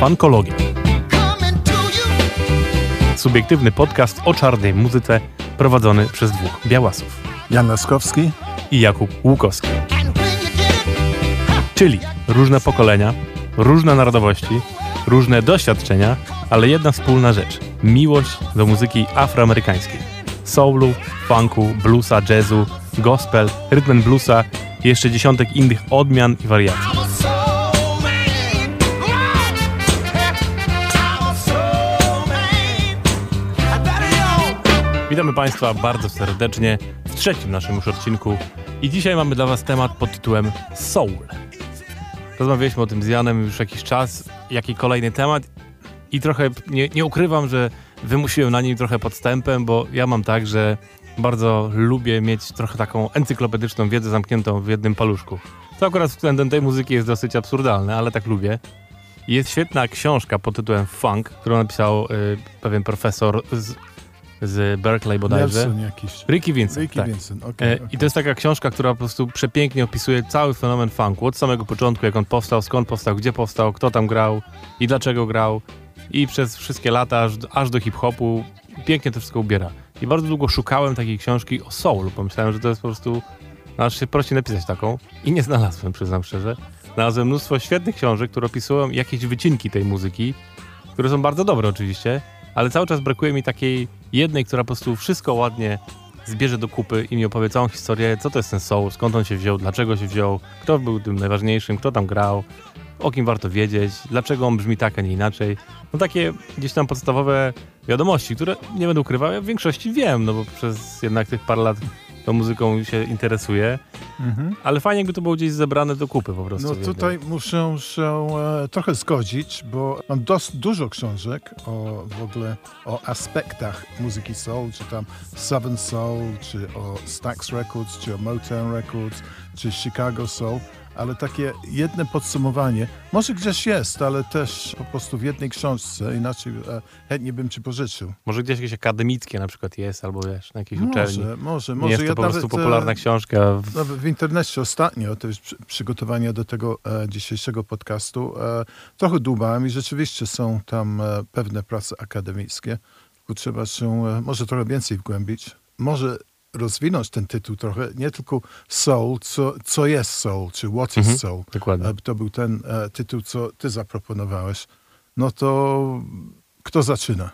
Funkologia. Subiektywny podcast o czarnej muzyce prowadzony przez dwóch białasów. Jan Laskowski i Jakub Łukowski. Czyli różne pokolenia, różne narodowości, różne doświadczenia, ale jedna wspólna rzecz miłość do muzyki afroamerykańskiej. Soulu, funku, bluesa, jazzu, gospel, rytm bluesa i jeszcze dziesiątek innych odmian i wariacji. Witamy Państwa bardzo serdecznie w trzecim naszym już odcinku i dzisiaj mamy dla Was temat pod tytułem Soul. Rozmawialiśmy o tym z Janem już jakiś czas, jaki kolejny temat i trochę nie, nie ukrywam, że wymusiłem na nim trochę podstępem, bo ja mam tak, że bardzo lubię mieć trochę taką encyklopedyczną wiedzę zamkniętą w jednym paluszku. To akurat względem tej muzyki jest dosyć absurdalne, ale tak lubię. Jest świetna książka pod tytułem Funk, którą napisał y, pewien profesor z z Berkeley bodajże. Nelson jakiś. Ricky Vincent. Ricky tak. Vincent, okay, okay. I to jest taka książka, która po prostu przepięknie opisuje cały fenomen funku. Od samego początku, jak on powstał, skąd powstał, gdzie powstał, kto tam grał i dlaczego grał. I przez wszystkie lata, aż, aż do hip-hopu. Pięknie to wszystko ubiera. I bardzo długo szukałem takiej książki o soul. Pomyślałem, że to jest po prostu... No, aż się prosi napisać taką. I nie znalazłem, przyznam szczerze. Znalazłem mnóstwo świetnych książek, które opisują jakieś wycinki tej muzyki, które są bardzo dobre oczywiście, ale cały czas brakuje mi takiej jednej, która po prostu wszystko ładnie zbierze do kupy i mi opowie całą historię, co to jest ten soul, skąd on się wziął, dlaczego się wziął, kto był tym najważniejszym, kto tam grał, o kim warto wiedzieć, dlaczego on brzmi tak, a nie inaczej. No takie gdzieś tam podstawowe wiadomości, które nie będę ukrywał, ja w większości wiem, no bo przez jednak tych parę lat tą muzyką się interesuje, mhm. ale fajnie jakby to było gdzieś zebrane do kupy po prostu. No tutaj muszę się e, trochę zgodzić, bo mam dość dużo książek o w ogóle o aspektach muzyki soul, czy tam Southern Soul, czy o Stax Records, czy o Motown Records, czy Chicago Soul ale takie jedne podsumowanie, może gdzieś jest, ale też po prostu w jednej książce, inaczej e, chętnie bym ci pożyczył. Może gdzieś jakieś akademickie na przykład jest, albo wiesz, na jakiejś może, uczelni. Może, może. Nie jest to ja po prostu nawet, popularna książka. W... No, w internecie ostatnio, to jest przygotowanie do tego e, dzisiejszego podcastu, e, trochę dłubałem i rzeczywiście są tam e, pewne prace akademickie, tylko trzeba się e, może trochę więcej wgłębić. Może rozwinąć ten tytuł trochę, nie tylko soul, co, co jest soul, czy what mhm, is soul. Dokładnie. E, to był ten e, tytuł, co ty zaproponowałeś. No to kto zaczyna?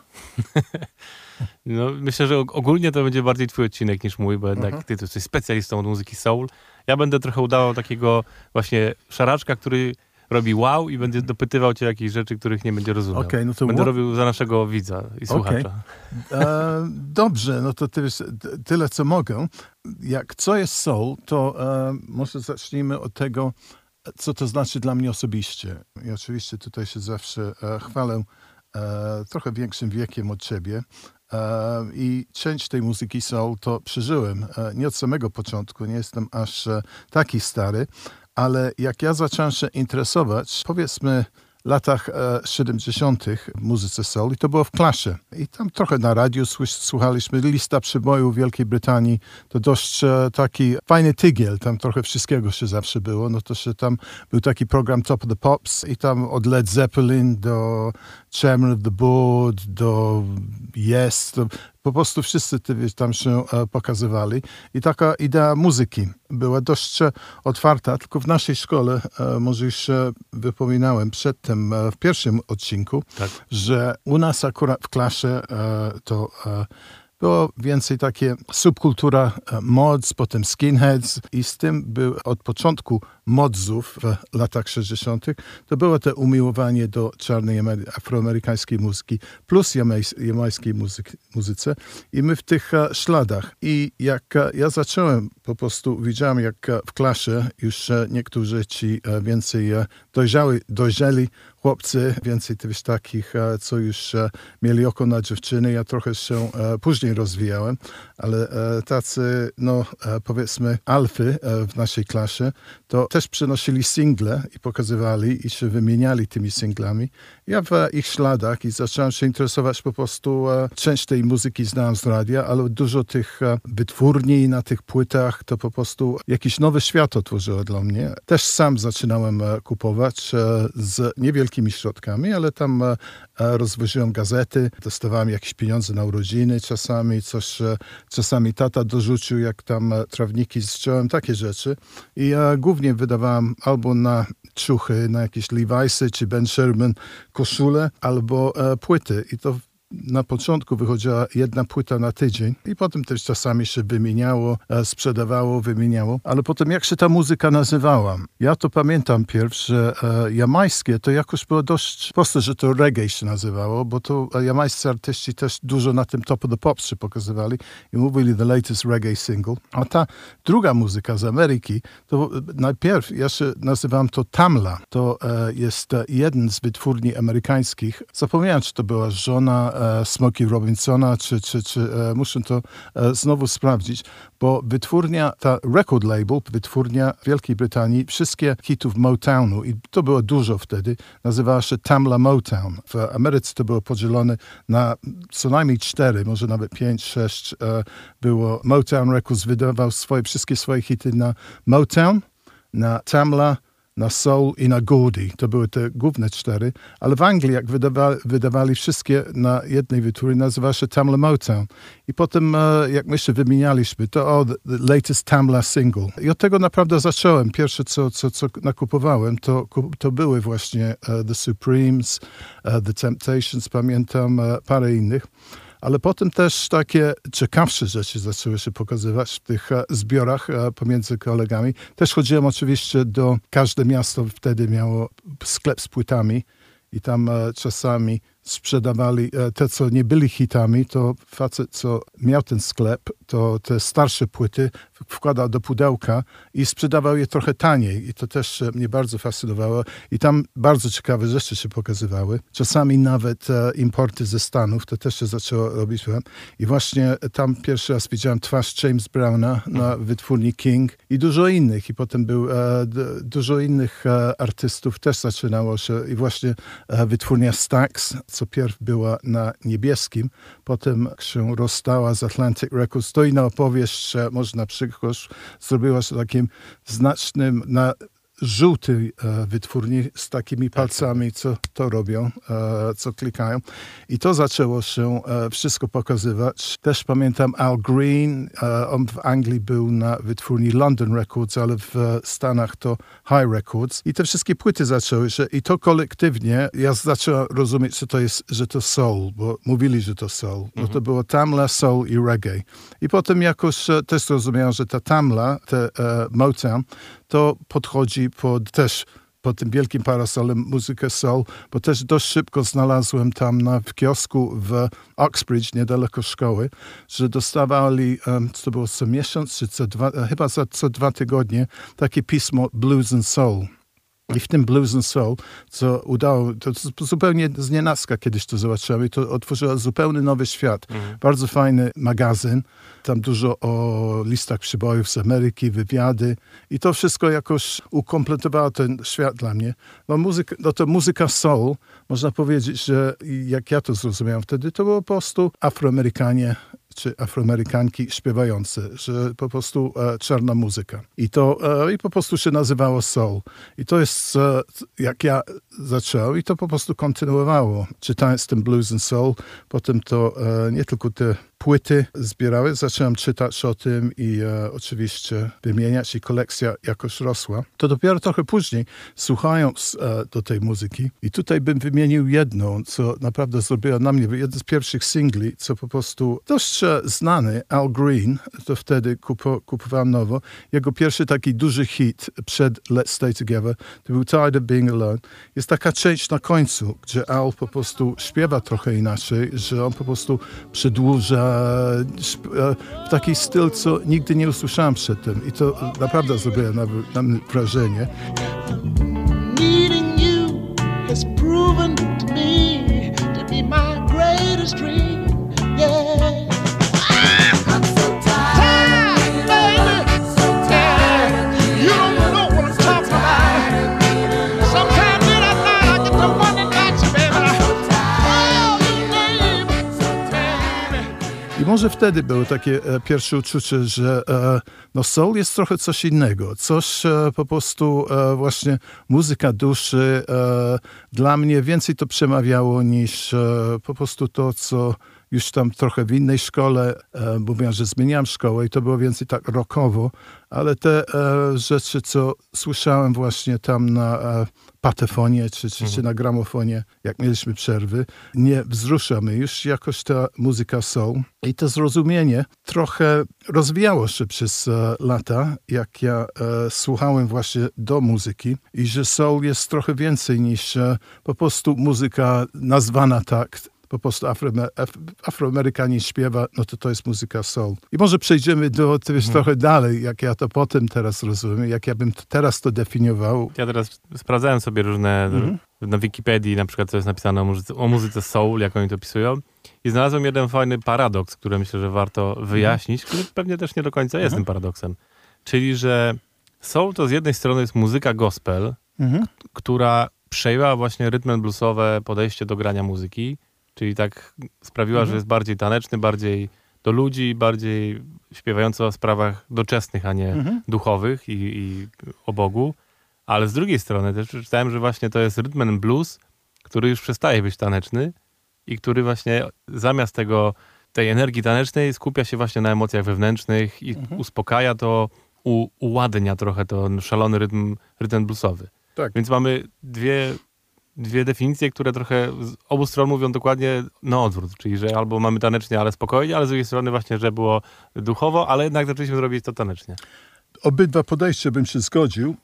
no, myślę, że ogólnie to będzie bardziej twój odcinek niż mój, bo jednak -huh. ty jesteś specjalistą od muzyki soul. Ja będę trochę udawał takiego właśnie szaraczka, który robi wow i będzie dopytywał cię jakichś rzeczy, których nie będzie rozumiał. Okay, no to będę what? robił za naszego widza i słuchacza. Okay. E, dobrze, no to ty tyle co mogę. Jak co jest soul, to e, może zacznijmy od tego, co to znaczy dla mnie osobiście. I oczywiście tutaj się zawsze e, chwalę e, trochę większym wiekiem od ciebie. E, I część tej muzyki soul to przeżyłem. E, nie od samego początku, nie jestem aż taki stary, ale jak ja zacząłem się interesować, powiedzmy latach 70. E, w muzyce soul i to było w klasie. I tam trochę na radiu słuchaliśmy lista przybojów Wielkiej Brytanii. To dość e, taki fajny tygiel, tam trochę wszystkiego się zawsze było. No to się tam był taki program Top of the Pops i tam od Led Zeppelin do Chairman of the Board, do Yes, to po prostu wszyscy tam się e, pokazywali i taka idea muzyki była dość e, otwarta, tylko w naszej szkole, e, może już wypominałem przedtem w pierwszym odcinku, tak. że u nas akurat w klasie to było więcej takie subkultura mods, potem skinheads i z tym był od początku modzów w latach 60. To było to umiłowanie do czarnej afroamerykańskiej muzyki plus jamańskiej muzyce i my w tych e, śladach. I jak e, ja zacząłem, po prostu widziałem jak e, w klasie już niektórzy ci więcej dojrzeli chłopcy, więcej tych takich, co już mieli oko na dziewczyny. Ja trochę się później rozwijałem, ale tacy, no powiedzmy, alfy w naszej klasie, to też przynosili single i pokazywali i się wymieniali tymi singlami. Ja w ich śladach i zacząłem się interesować po prostu, e, część tej muzyki znałem z radia, ale dużo tych e, wytwórni na tych płytach to po prostu jakiś nowy świat otworzyło dla mnie. Też sam zaczynałem e, kupować z niewielkich takimi środkami, ale tam rozwoziłem gazety, dostawałem jakieś pieniądze na urodziny czasami, coś, czasami tata dorzucił, jak tam trawniki zciąłem, takie rzeczy. I e, głównie wydawałem albo na ciuchy, na jakieś Levi'sy czy Ben Sherman koszule, albo e, płyty. I to na początku wychodziła jedna płyta na tydzień i potem też czasami się wymieniało, e, sprzedawało, wymieniało. Ale potem jak się ta muzyka nazywała? Ja to pamiętam pierw, że e, jamańskie to jakoś było dość proste, że to reggae się nazywało, bo to e, jamańscy artyści też dużo na tym Top of the Pops się pokazywali i mówili the latest reggae single. A ta druga muzyka z Ameryki, to najpierw ja się nazywałem to Tamla. To jest jeden z wytwórni amerykańskich. Zapomniałem, czy to była żona e, Smokey Robinsona, czy, czy, czy e, muszę to e, znowu sprawdzić, bo wytwórnia, ta record label, wytwórnia Wielkiej Brytanii, wszystkie hitów Motownu, i to było dużo wtedy, nazywała się Tamla Motown. W Ameryce to było podzielone na co najmniej cztery, może nawet pięć, sześć było. Motown Records wydawał swoje, wszystkie swoje hity na Motown, na Tamla, na Soul i na Goldie. To były te główne cztery. Ale w Anglii, jak wydawa wydawali wszystkie na jednej wytwórni, nazywała się Tamla Motown. I potem, e, jak my się wymienialiśmy, to o, the latest Tamla single. I od tego naprawdę zacząłem. Pierwsze, co, co, co nakupowałem, to, to były właśnie e, The Supremes, e, The Temptations, pamiętam, e, parę innych ale potem też takie ciekawsze rzeczy zaczęły się pokazywać w tych e, zbiorach e, pomiędzy kolegami. Też chodziłem oczywiście do, każde miasto wtedy miało sklep z płytami i tam e, czasami sprzedawali te, co nie byli hitami, to facet, co miał ten sklep, to te starsze płyty wkładał do pudełka i sprzedawał je trochę taniej. I to też mnie bardzo fascynowało. I tam bardzo ciekawe rzeczy się pokazywały. Czasami nawet importy ze Stanów, to też się zaczęło robić. I właśnie tam pierwszy raz widziałem twarz James Browna na wytwórni King i dużo innych. I potem był e, dużo innych e, artystów też zaczynało się. I właśnie e, wytwórnia Stax, co pierw była na niebieskim, potem się rozstała z Atlantic Records. To inna opowieść, że można przykrość zrobiła się takim znacznym na żółtej e, wytwórni z takimi palcami, co to robią, e, co klikają. I to zaczęło się e, wszystko pokazywać. Też pamiętam Al Green, on w Anglii był na wytwórni London Records, ale w Stanach to High Records. I te wszystkie płyty zaczęły się i to kolektywnie, ja zacząłem rozumieć, że to jest, że to soul, bo mówili, że to soul. No to było Tamla, soul i reggae. I potem jakoś też zrozumiałem, że ta Tamla, te Motown, to podchodzi pod też pod tym wielkim parasolem muzykę soul, bo też dość szybko znalazłem tam na, w kiosku w Oxbridge, niedaleko szkoły, że dostawali, um, to było co miesiąc, czy co dwa, chyba za co dwa tygodnie, takie pismo Blues and Soul. I w tym Blues and Soul, co udało, to zupełnie z nienacka kiedyś to zobaczyłem i to otworzyło zupełnie nowy świat. Mhm. Bardzo fajny magazyn, tam dużo o listach przybojów z Ameryki, wywiady i to wszystko jakoś ukompletowało ten świat dla mnie. No, muzyka, no to muzyka soul, można powiedzieć, że jak ja to zrozumiałem wtedy, to było po prostu Afroamerykanie czy Afroamerykanki śpiewające, że po prostu e, czarna muzyka. I to e, i po prostu się nazywało soul. I to jest, e, jak ja zacząłem, i to po prostu kontynuowało. Czytając ten blues and soul, potem to nie tylko te płyty zbierały, zacząłem czytać o tym i e, oczywiście wymieniać i kolekcja jakoś rosła. To dopiero trochę później, słuchając e, do tej muzyki i tutaj bym wymienił jedną, co naprawdę zrobiła na mnie, jeden z pierwszych singli, co po prostu dość e, znany, Al Green, to wtedy kupo, kupowałem nowo, jego pierwszy taki duży hit przed Let's Stay Together, to był Tired of Being Alone. Jest taka część na końcu, gdzie Al po prostu śpiewa trochę inaczej, że on po prostu przedłuża w taki styl, co nigdy nie usłyszałem przedtem. I to naprawdę zrobiło na, na mnie wrażenie. Może wtedy było takie e, pierwsze uczucie, że e, no soul jest trochę coś innego. Coś e, po prostu właśnie muzyka duszy. Dla mnie więcej to przemawiało niż po prostu to, co już tam trochę w innej szkole, e, mówiłem, że zmieniałem szkołę i to było więcej tak rockowo, ale te rzeczy, co słyszałem właśnie tam na patefonie czy, czy, czy na gramofonie, jak mieliśmy przerwy, nie wzrusza mnie już jakoś ta muzyka soul. I to zrozumienie trochę rozwijało się przez e, lata, jak ja e, słuchałem właśnie do muzyki i że soul jest trochę więcej niż e, po prostu muzyka nazwana tak, po prostu Afroamer- Af- Afroamerykanin śpiewa, no to to jest muzyka soul. I może przejdziemy do wiesz, trochę dalej, jak ja to potem teraz rozumiem, jak ja bym t- teraz to definiował. Ja teraz sprawdzałem sobie różne Mhm. na Wikipedii, na przykład co jest napisane o muzyce, o muzyce soul, jak oni to opisują. I znalazłem jeden fajny paradoks, który myślę, że warto wyjaśnić, który pewnie też nie do końca jest Mhm. tym paradoksem. Czyli, że soul to z jednej strony jest muzyka gospel, Mhm. która przejęła właśnie rytm and bluesowe podejście do grania muzyki, czyli tak sprawiła, Mhm. że jest bardziej taneczny, bardziej do ludzi, bardziej śpiewający o sprawach doczesnych, a nie Mhm. duchowych i, i o Bogu. Ale z drugiej strony też przeczytałem, że właśnie to jest rhythm and blues, który już przestaje być taneczny i który właśnie zamiast tego, tej energii tanecznej skupia się właśnie na emocjach wewnętrznych i Mhm. uspokaja to, u, uładnia trochę ten szalony rytm, rytm bluesowy. Tak. Więc mamy dwie, dwie definicje, które trochę z obu stron mówią dokładnie na odwrót, czyli że albo mamy tanecznie, ale spokojnie, ale z drugiej strony właśnie, że było duchowo, ale jednak zaczęliśmy zrobić to tanecznie. obydwa podejścia bym się zgodził.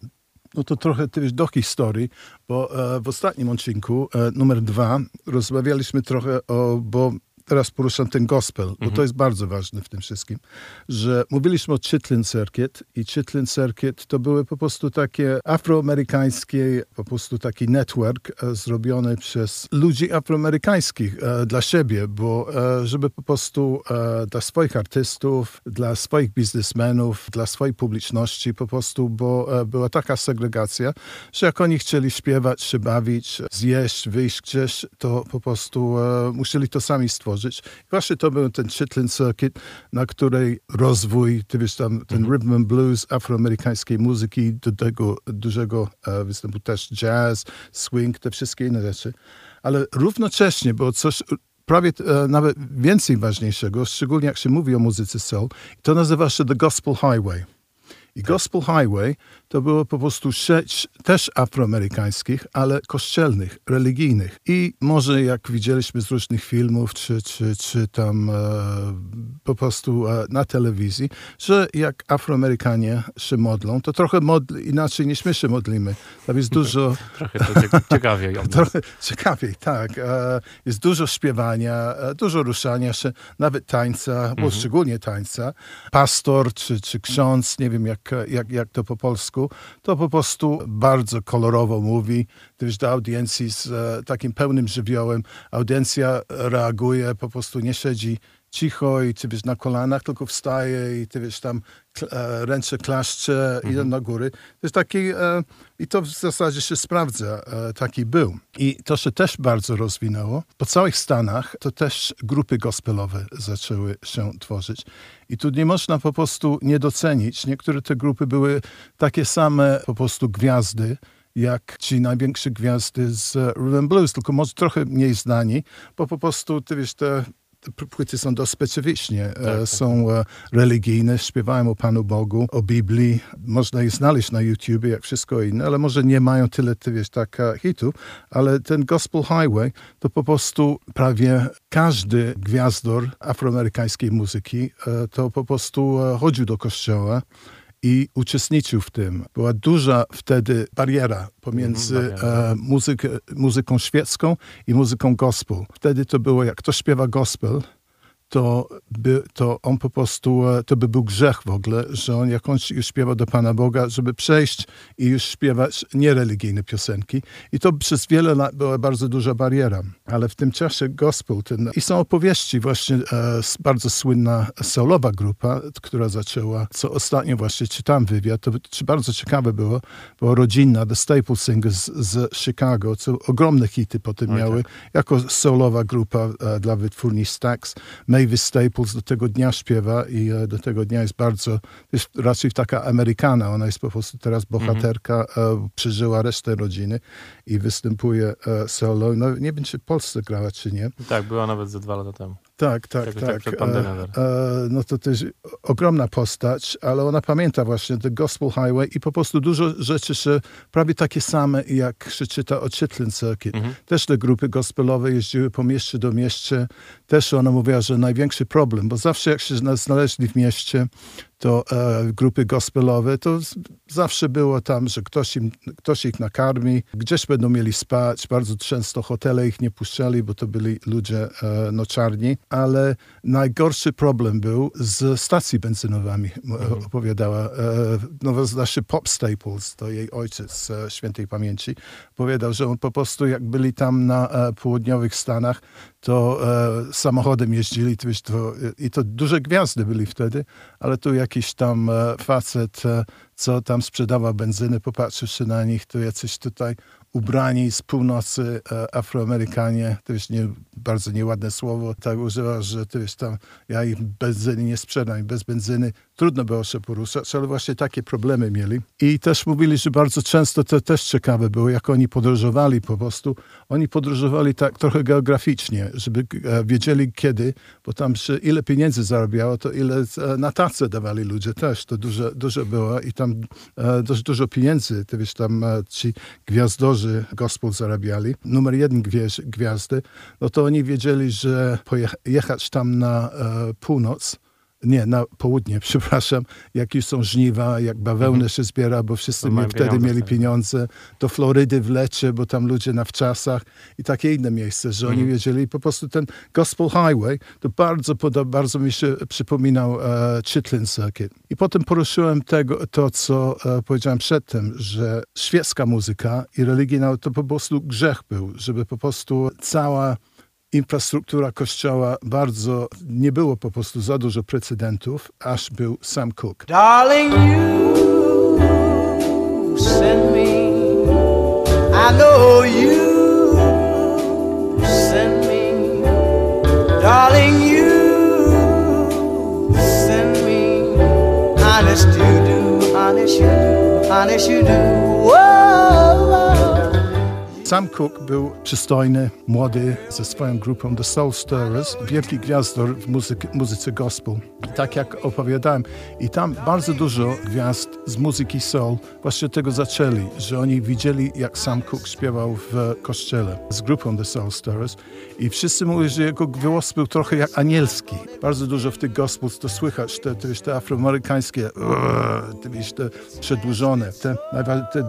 No to trochę ty wiesz, do historii, bo e, w ostatnim odcinku, e, numer dwa, rozmawialiśmy trochę o, bo teraz poruszam ten gospel, bo to jest bardzo ważne w tym wszystkim, że mówiliśmy o Chitlin Circuit i Chitlin Circuit to były po prostu takie afroamerykańskie, po prostu taki network e, zrobiony przez ludzi afroamerykańskich e, dla siebie, bo e, żeby po prostu e, dla swoich artystów, dla swoich biznesmenów, dla swojej publiczności po prostu, bo e, była taka segregacja, że jak oni chcieli śpiewać, się bawić, zjeść, wyjść gdzieś, to po prostu musieli to sami stworzyć. I właśnie to był ten Chitlin Circuit, na której rozwój, ty wiesz tam, ten rhythm and blues afroamerykańskiej muzyki, do tego dużego e, występu też jazz, swing, te wszystkie inne rzeczy. Ale równocześnie było coś prawie e, nawet więcej ważniejszego, szczególnie jak się mówi o muzyce soul, to nazywa się The Gospel Highway. I Gospel Highway to było po prostu sieć też afroamerykańskich, ale kościelnych, religijnych. I może jak widzieliśmy z różnych filmów, czy, czy, czy tam e, po prostu e, na telewizji, że jak Afroamerykanie się modlą, to trochę modl- inaczej niż my się modlimy. Tam jest dużo... Trochę to cie- ciekawiej. Trochę ciekawiej, tak. E, Jest dużo śpiewania, e, dużo ruszania się, nawet tańca, bo szczególnie tańca. Pastor czy, czy ksiądz, nie wiem jak, jak, jak to po polsku, to po prostu bardzo kolorowo mówi. Wiesz, do audiencji z e, takim pełnym żywiołem. Audiencja reaguje, po prostu nie siedzi cicho i ty wiesz, na kolanach, tylko wstaje i ty wiesz, tam e, ręce klaszcze, idą na góry. To jest taki, e, i to w zasadzie się sprawdza, e, taki był. I to się też bardzo rozwinęło. Po całych Stanach to też grupy gospelowe zaczęły się tworzyć. I tu nie można po prostu nie docenić. Niektóre te grupy były takie same po prostu gwiazdy, jak ci największe gwiazdy z Rhythm Blues, tylko może trochę mniej znani, bo po prostu, ty wiesz, te płyty są dość specyficznie, e, tak, są e, religijne, śpiewają o Panu Bogu, o Biblii. Można je znaleźć na YouTube, jak wszystko inne, ale może nie mają tyle, ty wiesz, tak e, hitów, ale ten Gospel Highway to po prostu prawie każdy gwiazdor afroamerykańskiej muzyki to po prostu chodził do kościoła i uczestniczył w tym. Była duża wtedy bariera pomiędzy Mhm, bariera. e, muzyką świecką i muzyką gospel. Wtedy to było, jak ktoś śpiewa gospel, to, by, to on po prostu, e, to by był grzech w ogóle, że on jak on już śpiewa do Pana Boga, żeby przejść i już śpiewać niereligijne piosenki. I to przez wiele lat była bardzo duża bariera. Ale w tym czasie gospel, ten, i są opowieści właśnie, e, bardzo słynna solowa grupa, która zaczęła, co ostatnio właśnie czytam wywiad, to bardzo ciekawe było, była rodzinna, The Staple Singers z Chicago, co ogromne hity potem miały, jako solowa grupa e, dla wytwórni Stax. May Mavis Staples do tego dnia śpiewa i e, do tego dnia jest bardzo, jest raczej taka Amerykana, ona jest po prostu teraz bohaterka, e, przeżyła resztę rodziny i występuje e, solo. No, nie wiem, czy w Polsce grała, czy nie. Tak, była nawet ze dwa lata temu. Tak, tak, Jakoś tak. tak E, e, no to też ogromna postać, ale ona pamięta właśnie The Gospel Highway i po prostu dużo rzeczy, że prawie takie same, jak się czyta o Chitlin Circuit. Mhm. Też te grupy gospelowe jeździły po mieście do mieście. Też ona mówiła, że największy problem, bo zawsze jak się zna- znaleźli w mieście, to e, grupy gospelowe, to z, zawsze było tam, że ktoś, im, ktoś ich nakarmi, gdzieś będą mieli spać. Bardzo często hotele ich nie puszczali, bo to byli ludzie e, noczarni, ale najgorszy problem był z stacji benzynowymi, m- opowiadała. E, no, znaczy Pop Staples, to jej ojciec e, świętej pamięci, powiedział, że on po prostu jak byli tam na e, południowych Stanach, to e, samochodem jeździli to, to, i to duże gwiazdy byli wtedy, ale tu jakiś tam e, facet, e, co tam sprzedawał benzynę, popatrzywszy na nich, to jacyś tutaj ubrani z północy e, Afroamerykanie, to jest nie, bardzo nieładne słowo, tak używa, że to jest tam, ja ich benzyny nie sprzedam bez benzyny trudno było się poruszać, ale właśnie takie problemy mieli. I też mówili, że bardzo często to też ciekawe było, jak oni podróżowali po prostu. Oni podróżowali tak trochę geograficznie, żeby e, wiedzieli kiedy, bo tam się ile pieniędzy zarabiało, to ile e, na tacę dawali ludzie też. To dużo, dużo było i tam e, dość dużo pieniędzy, to wiesz, tam ci gwiazdorzy gospel zarabiali. Numer jeden gwiazdy, no to oni wiedzieli, że pojechać tam na północ, nie, na południe, przepraszam, jak już są żniwa, jak bawełnę się zbiera, bo wszyscy mieli, wtedy pieniądze mieli pieniądze, do Florydy w lecie, bo tam ludzie na wczasach i takie inne miejsce, że oni wiedzieli. Po prostu ten Gospel Highway, to bardzo, poda- bardzo mi się przypominał e, Chitlin Circuit. I potem poruszyłem tego, to, co e, powiedziałem przedtem, że świecka muzyka i religijna to po prostu grzech był, żeby po prostu cała infrastruktura kościoła bardzo, nie było po prostu za dużo precedentów, aż był Sam Cooke. Darling, you send me. I know you send me. Darling, you send me. Honest you do, honest you do, honest you do. Whoa. Sam Cooke był przystojny, młody, ze swoją grupą The Soul Stirrers, wielki gwiazdor w muzyk, muzyce gospel. Tak jak opowiadałem, i tam bardzo dużo gwiazd z muzyki soul właśnie tego zaczęli, że oni widzieli, jak Sam Cooke śpiewał w kościele z grupą The Soul Stirrers i wszyscy mówili, że jego głos był trochę jak anielski. Bardzo dużo w tych gospels to słychać, te, te, te afroamerykańskie, te, te przedłużone, te, te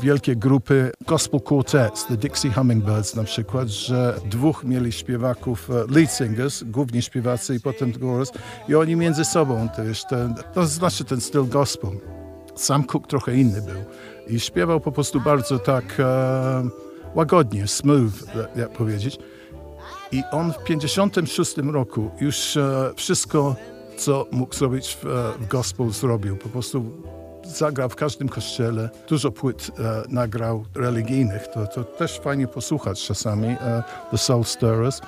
wielkie grupy gospel quartets, The Dixie Hummingbirds na przykład, że dwóch mieli śpiewaków, e, lead singers, głównie śpiewacy i potem chorus i oni między sobą też, ten, to znaczy ten styl gospel. Sam Cook trochę inny był i śpiewał po prostu bardzo tak e, łagodnie, smooth, jak powiedzieć. I on w 56 roku już e, wszystko, co mógł zrobić w, e, w gospel, zrobił. Po prostu zagrał w każdym kościele, dużo płyt e, nagrał religijnych. To, to też fajnie posłuchać czasami, e, The Soul Stirrers.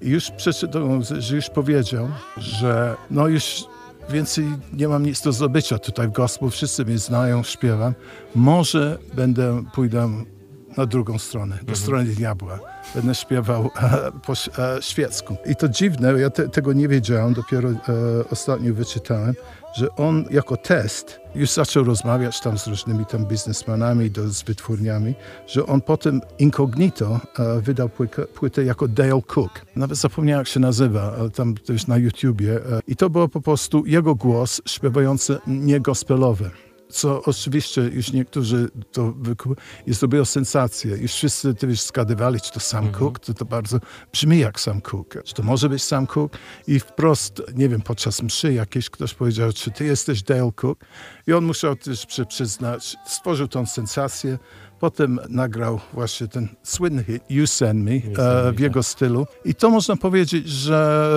I już przeczytał, że już powiedział, że no już więcej nie mam nic do zdobycia tutaj w gospel, wszyscy mnie znają, śpiewam. Może będę, pójdę na drugą stronę, do strony diabła. Będę śpiewał e, po e, świecku. I to dziwne, ja te, tego nie wiedziałem, dopiero e, ostatnio wyczytałem, że on jako test już zaczął rozmawiać tam z różnymi tam biznesmenami, do, z wytwórniami, że on potem incognito e, wydał płykę, płytę jako Dale Cook. Nawet zapomniałem jak się nazywa, tam jest na YouTubie. E, I to było po prostu jego głos śpiewający niegospelowy co oczywiście już niektórzy to wyku... i zrobiło sensację. Już wszyscy to już zgadywali, czy to Sam Cooke, to to bardzo brzmi jak Sam Cooke. Czy to może być Sam Cooke? I wprost, nie wiem, podczas mszy jakiś ktoś powiedział, czy ty jesteś Dale Cook? I on musiał też przy, przyznać, stworzył tą sensację. Potem nagrał właśnie ten słynny hit You Send Me Send e, Me, w jego stylu. I to można powiedzieć, że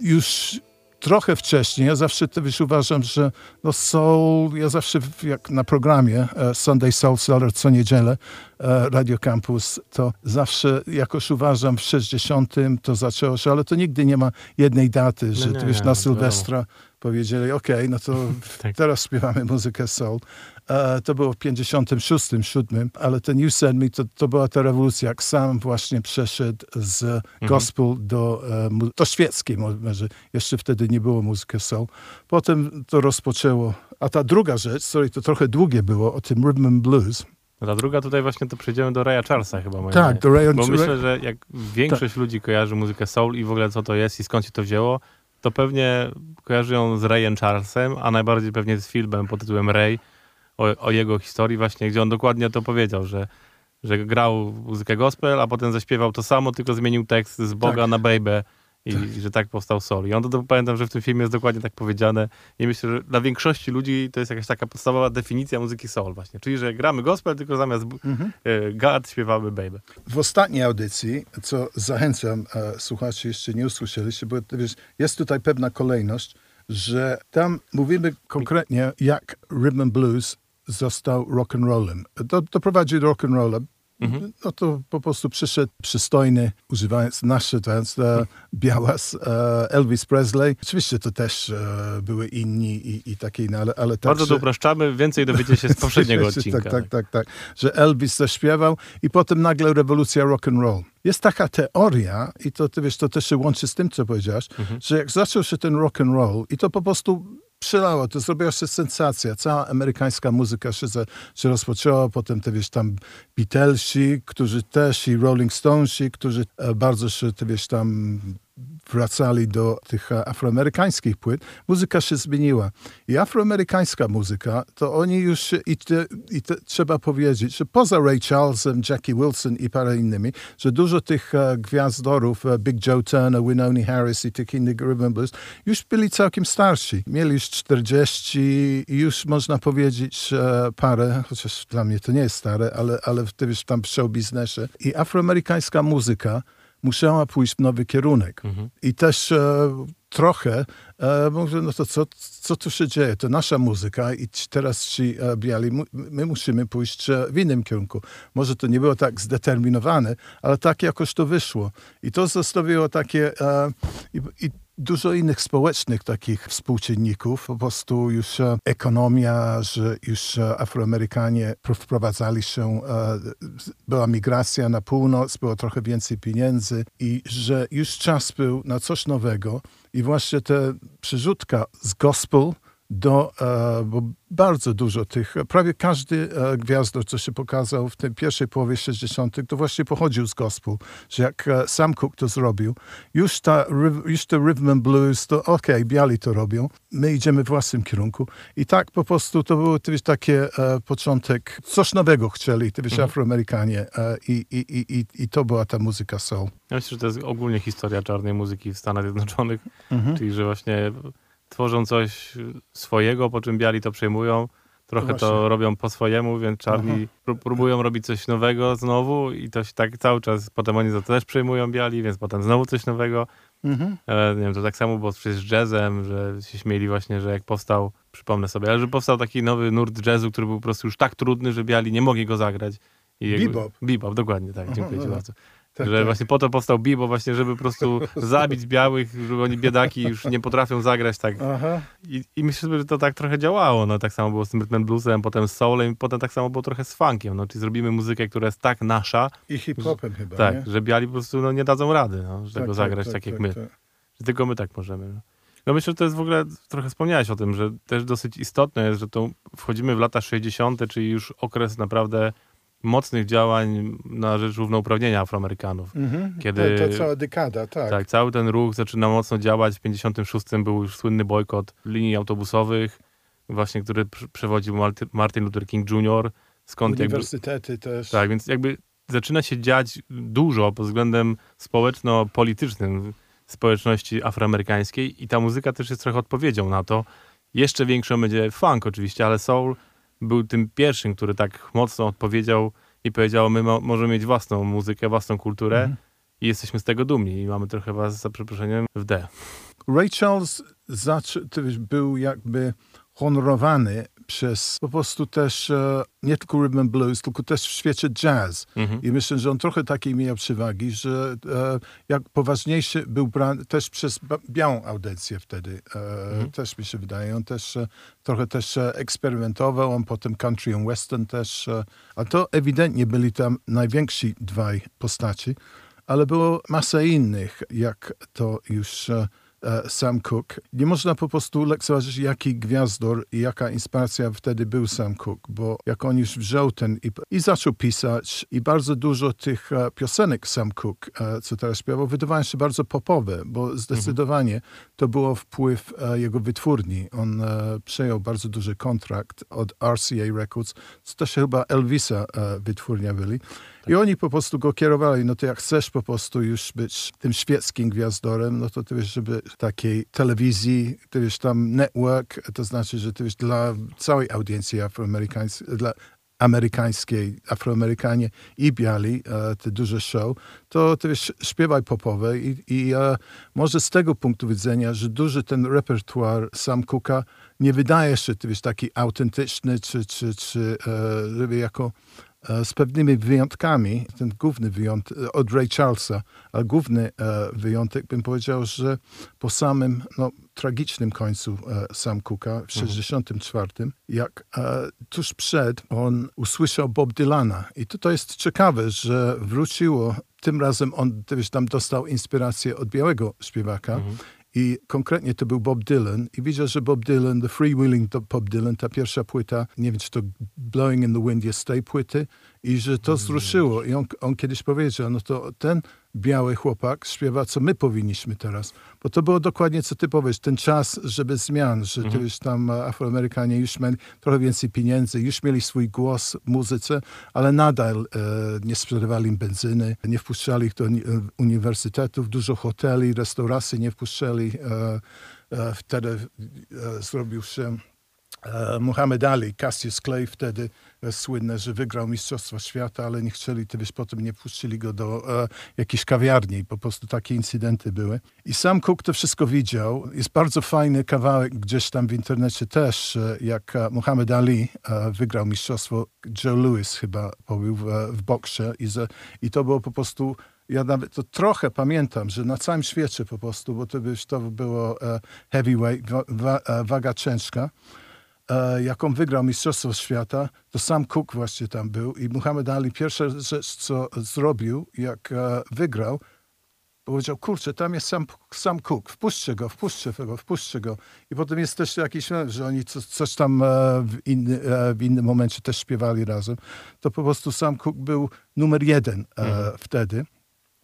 już trochę wcześniej. Ja zawsze też uważam, że no soul, ja zawsze jak na programie e, Sunday Soul Cellar co niedzielę e, Radio Campus, to zawsze jakoś uważam w 60 to zaczęło się, ale to nigdy nie ma jednej daty, że nie, ty wiesz, nie, na Sylwestra powiedzieli, okej, no to Tak. teraz śpiewamy muzykę soul. E, to było w 56, 7, ale ten You Send Me to, to była ta rewolucja, jak sam właśnie przeszedł z Mhm. gospel do, e, do świeckiej, mo- może jeszcze wtedy nie było muzyki soul. Potem to rozpoczęło. A ta druga rzecz, sorry, to trochę długie było, o tym rhythm and blues. Ta druga tutaj właśnie to przejdziemy do Raya Charlesa chyba. Tak, zdaniem. do Ray Bo myślę, że jak większość ludzi kojarzy muzykę soul i w ogóle co to jest i skąd się to wzięło, to pewnie kojarzy ją z Rayem Charlesem, a najbardziej pewnie z filmem pod tytułem Ray, o, o jego historii właśnie, gdzie on dokładnie to powiedział, że, że grał muzykę gospel, a potem zaśpiewał to samo, tylko zmienił tekst z Boga Tak. na Baby i i że tak powstał soul. I on to, to pamiętam, że w tym filmie jest dokładnie tak powiedziane i myślę, że dla większości ludzi to jest jakaś taka podstawowa definicja muzyki soul właśnie, czyli że gramy gospel, tylko zamiast Mhm. e, God śpiewamy Baby. W ostatniej audycji, co zachęcam e, słuchaczy, jeszcze nie usłyszeliście, bo wiesz, jest tutaj pewna kolejność, że tam mówimy konkretnie, jak rhythm and blues został rock and rollem. Do, doprowadził do rock and rolla. No to po prostu przyszedł przystojny, używając nasze teraz e, białas, e, Elvis Presley. Oczywiście to też e, były inni i, i takie inne, ale, ale Bardzo to upraszczamy, więcej dowiecie się z poprzedniego odcinka. Tak, tak, tak, tak. Że Elvis zaśpiewał i potem nagle rewolucja rock and roll. Jest taka teoria i to, ty wiesz, to też się łączy z tym, co powiedziałaś, że jak zaczął się ten rock and roll i to po prostu przelało, to zrobiła się sensacja. Cała amerykańska muzyka się, za, się rozpoczęła, potem te, wiesz, tam Beatlesi, którzy też i Rolling Stonesi, którzy e, bardzo się, ty wiesz, tam wracali do tych afroamerykańskich płyt, muzyka się zmieniła. I afroamerykańska muzyka, to oni już, i, te, i te, trzeba powiedzieć, że poza Ray Charlesem, Jackie Wilson i parę innymi, że dużo tych e, gwiazdorów, e, Big Joe Turner, Winona Harris i tych innych rhythm blues, już byli całkiem starsi. Mieli już 40 i już można powiedzieć e, parę, chociaż dla mnie to nie jest stare, ale, ale wiesz, tam w show biznesie. I afroamerykańska muzyka musiała pójść w nowy kierunek. I też e, trochę e, mówię, no to co, co tu się dzieje? To nasza muzyka i teraz ci e, biali, my musimy pójść e, w innym kierunku. Może to nie było tak zdeterminowane, ale tak jakoś to wyszło. I to zostawiło takie e, i, i dużo innych społecznych takich współczynników. Po prostu już e, ekonomia, że już e, Afroamerykanie pro- wprowadzali się, e, była migracja na północ, było trochę więcej pieniędzy i że już czas był na coś nowego i właśnie ta przerzutka z gospel do, e, bo bardzo dużo tych, prawie każdy e, gwiazdor, co się pokazał w tej pierwszej połowie 60., to właśnie pochodził z gospel, że jak e, Sam Cooke to zrobił, już, ta, już te rhythm and blues, to okej, biali to robią, my idziemy w własnym kierunku i tak po prostu to był ty wiesz, takie początek, coś nowego chcieli, ty wiesz, Afroamerykanie e, i, i, i, i, i to była ta muzyka soul. Ja myślę, że to jest ogólnie historia czarnej muzyki w Stanach Zjednoczonych, Mhm. czyli że właśnie tworzą coś swojego, po czym biali to przejmują, trochę No to robią po swojemu, więc czarni pró- próbują robić coś nowego znowu i to się tak cały czas, potem oni to też przejmują biali, więc potem znowu coś nowego. Mhm. E, nie wiem, to tak samo było przecież z jazzem, że się śmieli właśnie, że jak powstał, przypomnę sobie, ale że powstał taki nowy nurt jazzu, który był po prostu już tak trudny, że biali nie mogli go zagrać. I Bebop. Bebop, dokładnie, tak, dziękuję ci aha. bardzo. Tak, że tak. właśnie po to powstał bebop, właśnie żeby po prostu zabić białych, żeby oni biedaki już nie potrafią zagrać tak. I, I myślę, że to tak trochę działało. No, tak samo było z tym rhythm bluesem, potem z soulem, potem tak samo było trochę z funkiem. No, czyli zrobimy muzykę, która jest tak nasza, I hip-hopem chyba, tak, nie? że biali po prostu no, nie dadzą rady, no, że Tak, tego tak, zagrać tak, tak, jak tak, my. Że tylko my tak możemy. No. no myślę, że to jest w ogóle, trochę wspomniałeś o tym, że też dosyć istotne jest, że to wchodzimy w lata 60., czyli już okres naprawdę mocnych działań na rzecz równouprawnienia Afroamerykanów. Mhm. Kiedy- To, to cała dekada, tak. Tak, cały ten ruch zaczyna mocno działać. W 56 był już słynny bojkot linii autobusowych, właśnie który pr- przewodził Martin Luther King Jr. Skąd jakby, Uniwersytety też. tak, więc jakby zaczyna się dziać dużo pod względem społeczno-politycznym społeczności afroamerykańskiej i ta muzyka też jest trochę odpowiedzią na to. Jeszcze większą będzie funk oczywiście, ale soul był tym pierwszym, który tak mocno odpowiedział i powiedział, my mo- możemy mieć własną muzykę, własną kulturę Mhm. i jesteśmy z tego dumni i mamy trochę was, za przeproszeniem, w D. Ray Charles był jakby honorowany przez po prostu też e, nie tylko rhythm and blues, tylko też w świecie jazz. I myślę, że on trochę takiej miał przewagi, że e, jak poważniejszy był brany też przez białą audycję wtedy. E, Też mi się wydaje. On też trochę też eksperymentował, on potem country and western też. A to ewidentnie byli tam najwięksi dwaj postaci ale było masa innych, jak to już Sam Cooke. Nie można po prostu lekceważyć, jaki gwiazdor i jaka inspiracja wtedy był Sam Cooke, bo jak on już wziął ten i, i zaczął pisać i bardzo dużo tych e, piosenek Sam Cooke, e, co teraz śpiewał, wydawały się bardzo popowe, bo zdecydowanie to było wpływ e, jego wytwórni. On e, przejął bardzo duży kontrakt od RCA Records, co też chyba Elvisa e, wytwórnia byli. I oni po prostu go kierowali, no to jak chcesz po prostu już być tym świeckim gwiazdorem, no to ty wiesz, żeby takiej telewizji, ty wiesz, tam network, to znaczy, że ty wiesz, dla całej audiencji afroamerykańskiej, dla amerykańskiej, afroamerykanie i biali, e, te duże show, to ty wiesz, śpiewaj popowe i, i e, może z tego punktu widzenia, że duży ten repertuar Sam Cooka nie wydaje się, ty wiesz, taki autentyczny, czy, czy, czy e, żeby jako z pewnymi wyjątkami, ten główny wyjątek od Ray Charlesa, ale główny e, wyjątek bym powiedział, że po samym no, tragicznym końcu e, Sam Cooka w 64, jak e, tuż przed on usłyszał Bob Dylana. I to, to jest ciekawe, że wróciło, tym razem on wiesz, tam dostał inspirację od białego śpiewaka i konkretnie to był Bob Dylan. I widzę, że Bob Dylan, The Freewheeling Bob Dylan, ta pierwsza płyta, nie wiem, czy to Blowing in the Wind jest z tej płyty, i że to wzruszyło. I on, on kiedyś powiedział, no to ten biały chłopak śpiewa, co my powinniśmy teraz. Bo to było dokładnie, co ty powiesz, ten czas, żeby zmian, że ty już tam Afroamerykanie już mieli trochę więcej pieniędzy, już mieli swój głos w muzyce, ale nadal e, nie sprzedawali im benzyny, nie wpuszczali ich do e, uniwersytetów, dużo hoteli, restauracji nie wpuszczali. E, e, wtedy e, zrobił się e, Muhammad Ali, Cassius Clay wtedy słynne, że wygrał Mistrzostwa Świata, ale nie chcieli, ty wiesz, potem nie puścili go do e, jakiejś kawiarni. Po prostu takie incydenty były. I sam Cook to wszystko widział. Jest bardzo fajny kawałek gdzieś tam w internecie też, e, jak e, Muhammad Ali e, wygrał Mistrzostwo. Joe Lewis chyba pobił w, w boksie i, że, i to było po prostu ja nawet to trochę pamiętam, że na całym świecie po prostu, bo to, to było e, heavyweight, wa, wa, e, waga ciężka, e, jaką wygrał Mistrzostwo Świata, to sam Cook właśnie tam był i Muhammad Ali pierwsza rzecz, co zrobił, jak e, wygrał, powiedział, kurczę, tam jest sam, sam Cook, wpuśćcie go, wpuśćcie go, wpuśćcie go. I potem jest też jakiś, że oni co, coś tam e, w, inny, e, w innym momencie też śpiewali razem. To po prostu sam Cook był numer jeden e, wtedy.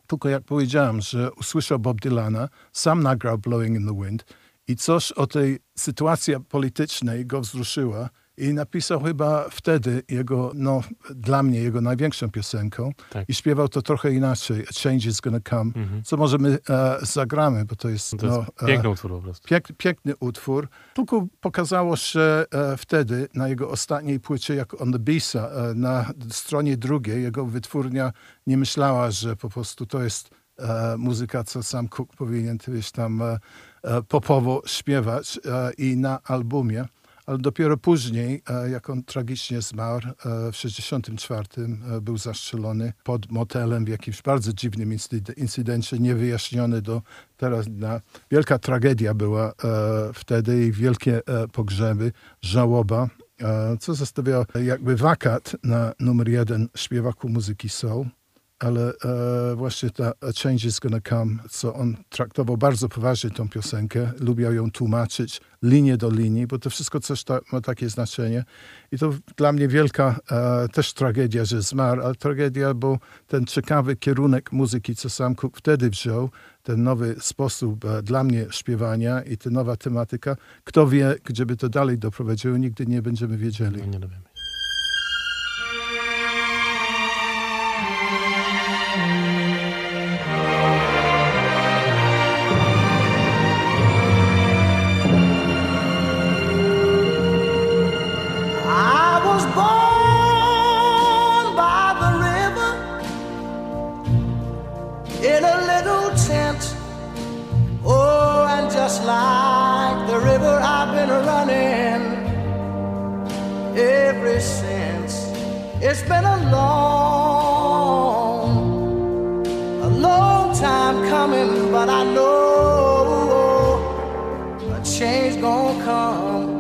Tylko jak powiedziałem, że usłyszał Bob Dylana, sam nagrał Blowing in the Wind i coś o tej sytuacji politycznej go wzruszyła i napisał chyba wtedy jego, no dla mnie jego największą piosenką Tak. i śpiewał to trochę inaczej, A Change is Gonna Come, co może my e, zagramy, bo to jest, To jest no, e, piękny utwór po prostu. Pięk, piękny utwór. Tylko pokazało się e, wtedy na jego ostatniej płycie, jak on the Bisa, e, na stronie drugiej, jego wytwórnia nie myślała, że po prostu to jest e, muzyka, co sam Cook powinien gdzieś tam e, e, popowo śpiewać e, i na albumie. Ale dopiero później, e, jak on tragicznie zmarł, e, w 64 e, był zastrzelony pod motelem w jakimś bardzo dziwnym incyd- incydencie, niewyjaśniony do teraz. Na, wielka tragedia była e, wtedy i wielkie e, pogrzeby, żałoba, e, co zostawiało jakby wakat na numer jeden śpiewaku muzyki soul ale e, właśnie ta A Change is Gonna Come, co on traktował bardzo poważnie tą piosenkę, lubiał ją tłumaczyć linię do linii, bo to wszystko coś ta, ma takie znaczenie. I to dla mnie wielka e, też tragedia, że zmarł, ale tragedia, bo ten ciekawy kierunek muzyki, co sam Cook wtedy wziął, ten nowy sposób e, dla mnie śpiewania i ta nowa tematyka, kto wie, gdzie by to dalej doprowadziło, nigdy nie będziemy wiedzieli. No nie dowiemy. It's been a long, a long time coming, but I know a change gonna come.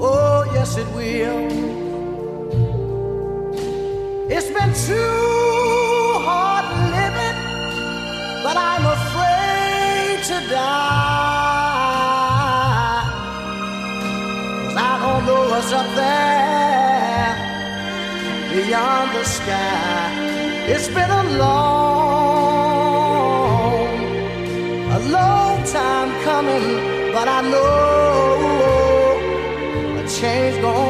Oh, yes, it will. It's been too hard living, but I'm afraid to die. 'Cause I don't know what's up there beyond the sky. It's been a long, a long time coming, but I know a change gonna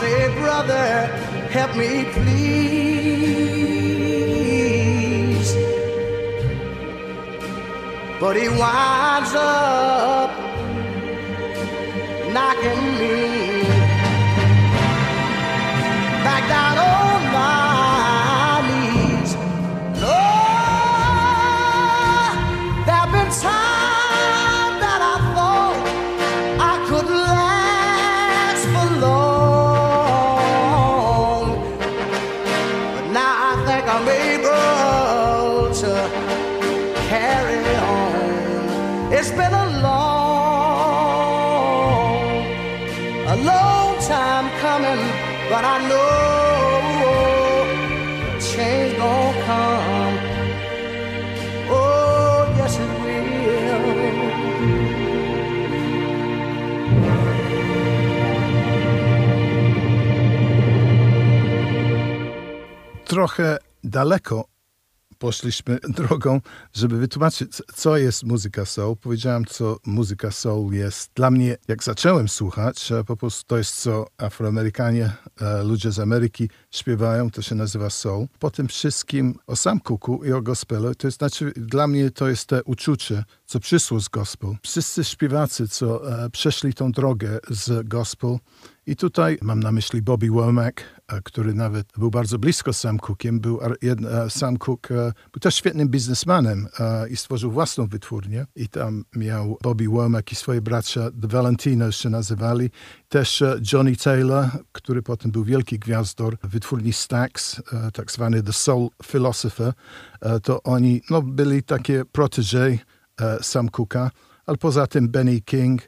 say, Brother, help me please. But he winds up knocking me trochę daleko poszliśmy drogą, żeby wytłumaczyć, co jest muzyka soul. Powiedziałem, co muzyka soul jest. Dla mnie, jak zacząłem słuchać, e, po prostu to jest, co Afroamerykanie, e, ludzie z Ameryki śpiewają, to się nazywa soul. Po tym wszystkim o Sam Cooku i o gospelu, to znaczy, dla mnie to jest te uczucie, co przyszło z gospel. Wszyscy śpiewacy, co e, przeszli tą drogę z gospel, i tutaj mam na myśli Bobby Womack, e, który nawet był bardzo blisko Sam Cookiem. Był e, Sam Cook e, był też świetnym biznesmanem i stworzył własną wytwórnię. I tam miał Bobby Womack i swoje bracia, The Valentinos się nazywali. Też Johnny Taylor, który potem był wielki gwiazdor wytwórni Stax, tak zwany The Soul Philosopher. To oni no, byli takie protege Sam Cooka, ale poza tym Benny King,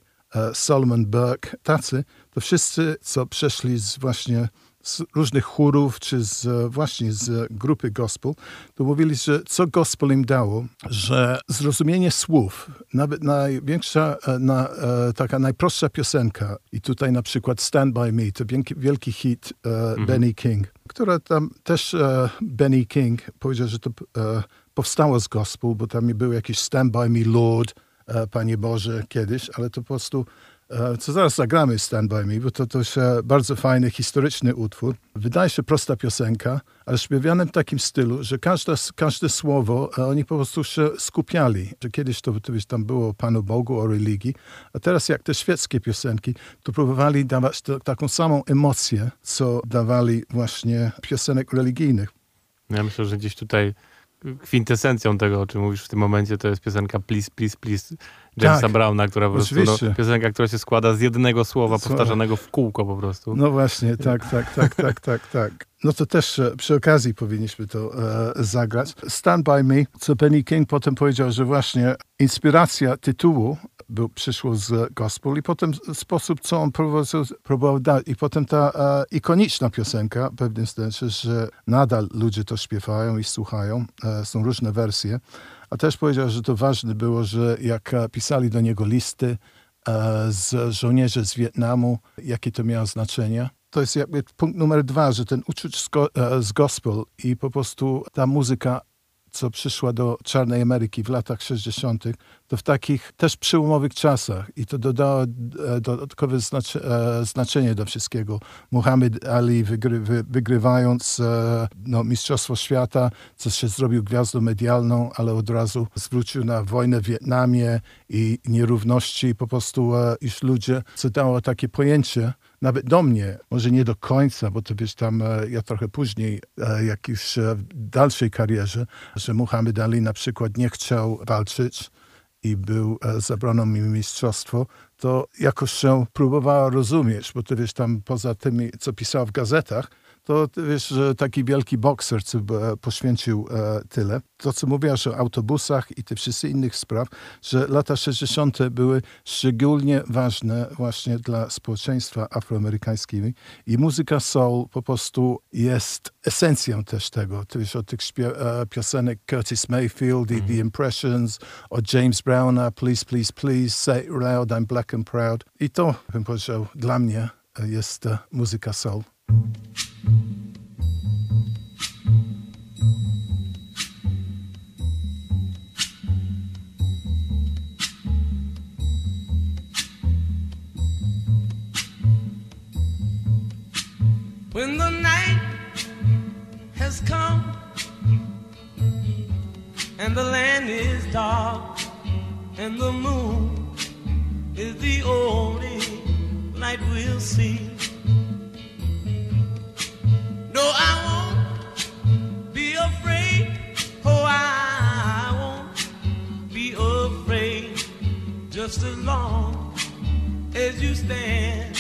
Solomon Burke, tacy, to wszyscy, co przeszli z właśnie z różnych chórów, czy z, e, właśnie z grupy gospel, to mówili, że co gospel im dało, że zrozumienie słów, nawet największa, e, na, e, taka najprostsza piosenka, i tutaj na przykład Stand By Me, to wielki, wielki hit e, Benny King, która tam też e, Benny King powiedział, że to e, powstało z gospel, bo tam był jakiś Stand By Me Lord, e, Panie Boże, kiedyś, ale to po prostu E, co zaraz zagramy Stand By Me, bo to, się bardzo fajny, historyczny utwór. Wydaje się prosta piosenka, ale śpiewanym w takim stylu, że każde, każde słowo e, oni po prostu się skupiali. Że kiedyś to, to tam było o Panu Bogu, o religii, a teraz jak te świeckie piosenki, to próbowali dawać to, taką samą emocję, co dawali właśnie piosenek religijnych. Ja myślę, że gdzieś tutaj kwintesencją tego, o czym mówisz w tym momencie, to jest piosenka Please, Please, Please Jamesa Tak. Browna, która po prostu, Oczywiście. no, piosenka, która się składa z jednego słowa Słowa. powtarzanego w kółko po prostu. No właśnie, tak, tak, tak, tak, tak, tak. No to też e, przy okazji powinniśmy to e, zagrać. Stand By Me, co Benny King potem powiedział, że właśnie inspiracja tytułu był, przyszło z gospel i potem sposób, co on próbował, próbował dać. I potem ta e, ikoniczna piosenka, w pewnym sensie, że nadal ludzie to śpiewają i słuchają. E, są różne wersje. A też powiedział, że to ważne było, że jak e, pisali do niego listy, e, z żołnierzy z Wietnamu, jakie to miało znaczenie. To jest jakby punkt numer dwa, że ten uczuć z, go, e, z gospel i po prostu ta muzyka, co przyszła do Czarnej Ameryki w latach 60., to w takich też przełomowych czasach i to dodało e, dodatkowe znacze, e, znaczenie do wszystkiego. Muhammad Ali wygry, wy, wygrywając e, no, Mistrzostwo Świata, co się zrobił gwiazdą medialną, ale od razu zwrócił na wojnę w Wietnamie i nierówności po prostu iż ludzie, co dało takie pojęcie, nawet do mnie, może nie do końca, bo to wiesz tam, e, ja trochę później, e, jak już e, w dalszej karierze, że Muhammad Ali na przykład nie chciał walczyć i był, zabrano mi mistrzostwo, to jakoś się próbowała rozumieć, bo ty wiesz tam poza tymi, co pisał w gazetach, to wiesz, że taki wielki bokser, co e, poświęcił e, tyle. To, co mówiłaś o autobusach i tych wszystkich innych spraw, że lata 60. były szczególnie ważne właśnie dla społeczeństwa afroamerykańskiego i muzyka soul po prostu jest esencją też tego. Ty wiesz o tych e, piosenek Curtis Mayfield i The Impressions, od James Browna, Please, Please, Please, Say It Loud, I'm Black and Proud. I to, bym powiedział, dla mnie jest muzyka soul. When the night has come and the land is dark and the moon is the only light we'll see. Just as long as you stand,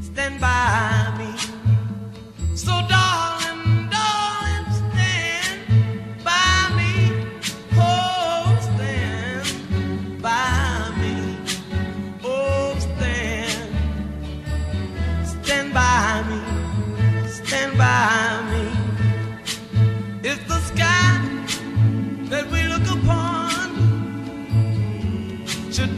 stand by me. So, darling,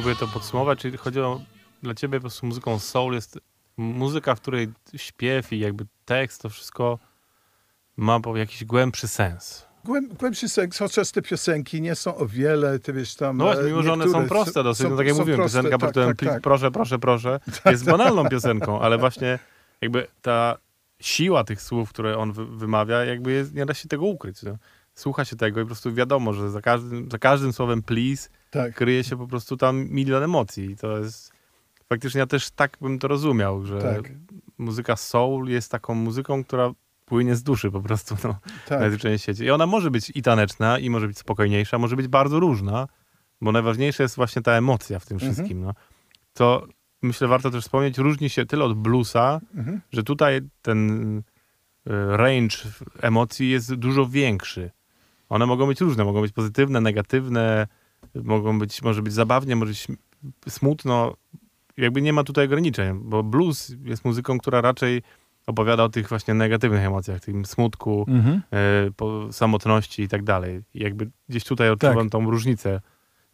Próbuję to podsumować, czyli chodzi o, dla ciebie po prostu muzyką soul jest muzyka, w której śpiew i jakby tekst, to wszystko ma jakiś głębszy sens. Głęb, głębszy sens, chociaż te piosenki nie są o wiele, ty wiesz tam... No właśnie, e, mimo że one są proste dosyć, są- no tak jak mówiłem, proste, piosenka tak, tak, tak. proszę, proszę, proszę, jest banalną piosenką, ale właśnie jakby ta siła tych słów, które on wy- wymawia, jakby jest, nie da się tego ukryć. No. Słucha się tego i po prostu wiadomo, że za każdym, za każdym słowem please Tak. kryje się po prostu tam milion emocji i to jest... Faktycznie ja też tak bym to rozumiał, że Tak. muzyka soul jest taką muzyką, która płynie z duszy po prostu, no Tak. najzwyczajniej w świecie. I ona może być i taneczna, i może być spokojniejsza, może być bardzo różna, bo najważniejsza jest właśnie ta emocja w tym Mhm. wszystkim. No. To myślę, warto też wspomnieć, różni się tyle od bluesa, Mhm. że tutaj ten e, range emocji jest dużo większy. One mogą być różne, mogą być pozytywne, negatywne, mogą być, może być zabawnie, może być smutno. Jakby nie ma tutaj ograniczeń, bo blues jest muzyką, która raczej opowiada o tych właśnie negatywnych emocjach, tym smutku, Mhm. e, samotności i tak dalej. I jakby gdzieś tutaj odczuwam Tak. tą różnicę.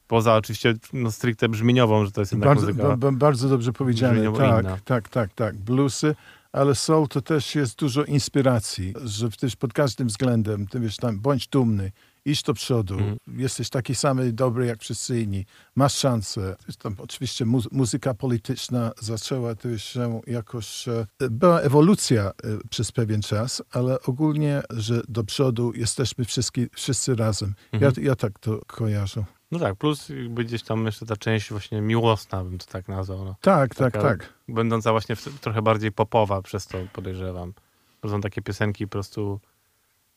Poza oczywiście no, stricte brzmieniową, że to jest jednak Bardzo, muzyka. ba, bardzo dobrze powiedziane. Tak, inna. tak, tak, tak. Bluesy, ale soul to też jest dużo inspiracji, że też pod każdym względem, ty wiesz tam, bądź dumny, idź do przodu, Mhm. jesteś taki sam dobry jak wszyscy inni, masz szansę. Tam oczywiście mu, muzyka polityczna zaczęła też się jakoś, e, była ewolucja e, przez pewien czas, ale ogólnie, że do przodu jesteśmy wszyscy, wszyscy razem. Mhm. Ja, ja tak to kojarzę. No tak, plus jakby gdzieś tam jeszcze ta część właśnie miłosna, bym to tak nazwał. No. Tak, tak, Taka tak. Będąca właśnie w, trochę bardziej popowa, przez to podejrzewam. To są takie piosenki po prostu,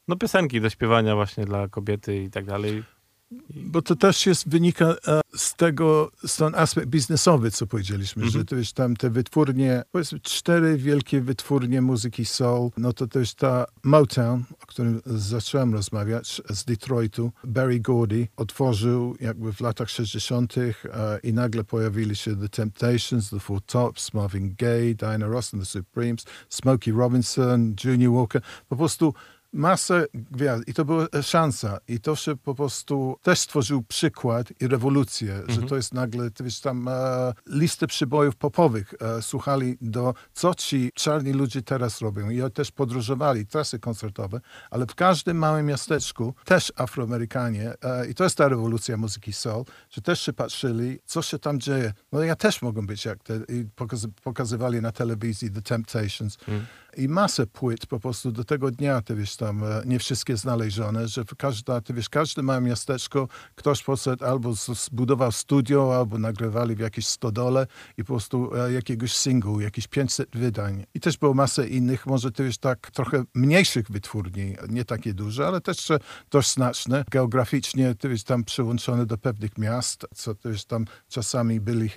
no piosenki do śpiewania właśnie dla kobiety i tak dalej. Bo to też jest, wynika e, z tego, z ten aspekt biznesowy, co powiedzieliśmy, Mhm. że to jest tam te wytwórnie, powiedzmy cztery wielkie wytwórnie muzyki soul, no to też ta Motown, o którym zacząłem rozmawiać, z Detroitu, Barry Gordy otworzył jakby w latach 60. E, i nagle pojawili się The Temptations, The Four Tops, Marvin Gaye, Diana Ross and the Supremes, Smokey Robinson, Junior Walker, po prostu masę gwiazd. I to była szansa. I to się po prostu też stworzył przykład i rewolucję, że to jest nagle, ty wiesz, tam e, listę przybojów popowych e, słuchali do, co ci czarni ludzie teraz robią. I też podróżowali, trasy koncertowe, ale w każdym małym miasteczku też Afroamerykanie e, i to jest ta rewolucja muzyki soul, że też się patrzyli, co się tam dzieje. No ja też mogę być jak te, i pokaz, pokazywali na telewizji The Temptations i masę płyt po prostu do tego dnia, ty wiesz, tam e, nie wszystkie znalezione, że każda, ty wiesz, każde małe miasteczko, ktoś poszedł albo zbudował studio, albo nagrywali w jakiejś stodole i po prostu e, jakiegoś singlu, jakieś 500 wydań. I też było masę innych, może ty wiesz, tak trochę mniejszych wytwórni, nie takie duże, ale też e, dość znaczne. Geograficznie, ty wiesz, tam przyłączone do pewnych miast, co ty wiesz, tam czasami byli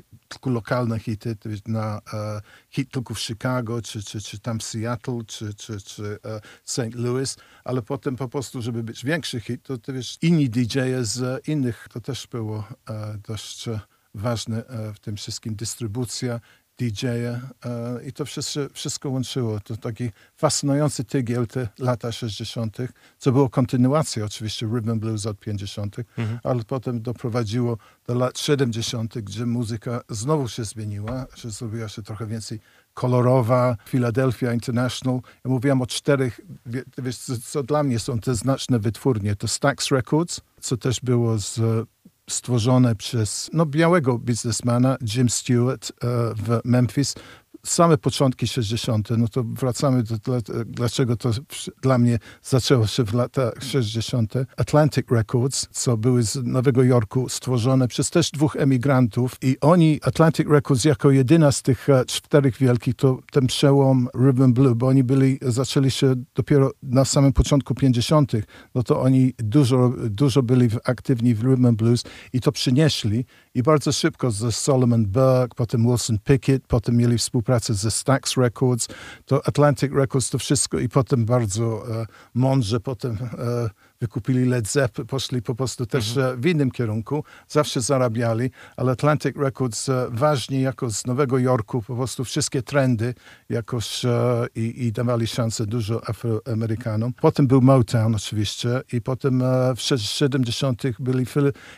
lokalne hity, na e, hit tylko w Chicago, czy, czy, czy tam Seattle, czy, czy, czy e, St. Louis, ale potem po prostu, żeby być większy hit, to ty wiesz, inni DJ-e z innych, to też było e, dość e, ważne e, w tym wszystkim, dystrybucja, DJ-e e, i to wszystko, wszystko łączyło. To taki fascynujący tygiel te lata 60., co było kontynuacją oczywiście rhythm blues od 50., ale potem doprowadziło do lat 70., gdzie muzyka znowu się zmieniła, że zrobiła się trochę więcej kolorowa, Philadelphia International. Ja mówiłem o czterech, wie- wiesz, co, co dla mnie są te znaczne wytwórnie. To Stax Records, co też było z, stworzone przez no, białego biznesmana Jim Stewart e, w Memphis. Same początki 60., no to wracamy do dla, dlaczego to dla mnie zaczęło się w latach 60. Atlantic Records, co były z Nowego Jorku stworzone przez też dwóch emigrantów i oni, Atlantic Records jako jedyna z tych e, czterech wielkich, to ten przełom Rhythm Blue, bo oni byli, zaczęli się dopiero na samym początku 50., no to oni dużo, dużo byli aktywni w Rhythm Blues i to przynieśli i bardzo szybko ze Solomon Burke, potem Wilson Pickett, potem mieli współpracę ze Stax Records, to Atlantic Records, to wszystko i potem bardzo e, mądrze potem e, wykupili Led Zeppelin, poszli po prostu też e, w innym kierunku, zawsze zarabiali, ale Atlantic Records e, ważnie jako z Nowego Jorku po prostu wszystkie trendy jakoś e, i, i dawali szansę dużo Afroamerykanom. Potem był Motown oczywiście i potem w 70 byli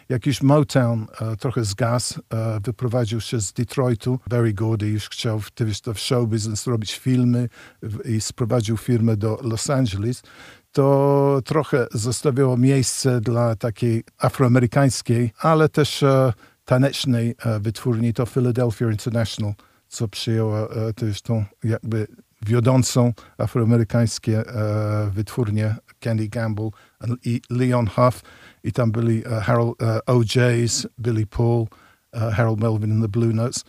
jakiś Motown trochę zgasł, e, wyprowadził się z Detroitu. Barry Gordy już chciał w, w show business robić filmy i sprowadził firmę do Los Angeles to trochę zostawiło miejsce dla takiej afroamerykańskiej, ale też e, tanecznej e, wytwórni, to Philadelphia International, co przyjęła e, też tą jakby wiodącą afroamerykańskie wytwórnie Candy Gamble i Leon Huff i tam byli Harold OJ's, Billy Paul, Harold Melvin and the Blue Notes.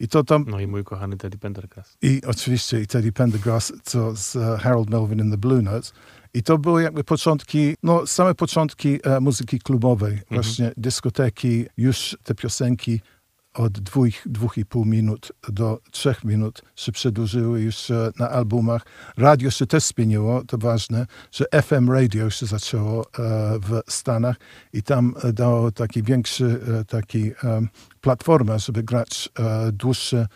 I to tam No i mój kochany Teddy Pendergrass. i oczywiście i Teddy Pendergrass, co z Harold Melvin and the Blue Notes. I to były jakby początki, no same początki e, muzyki klubowej, właśnie dyskoteki, już te piosenki od dwóch, dwóch i pół minut do trzech minut się przedłużyły już e, na albumach. Radio się też zmieniło, to ważne, że FM radio się zaczęło e, w Stanach i tam e, dało taki większy, taki platformę, żeby grać dłuższe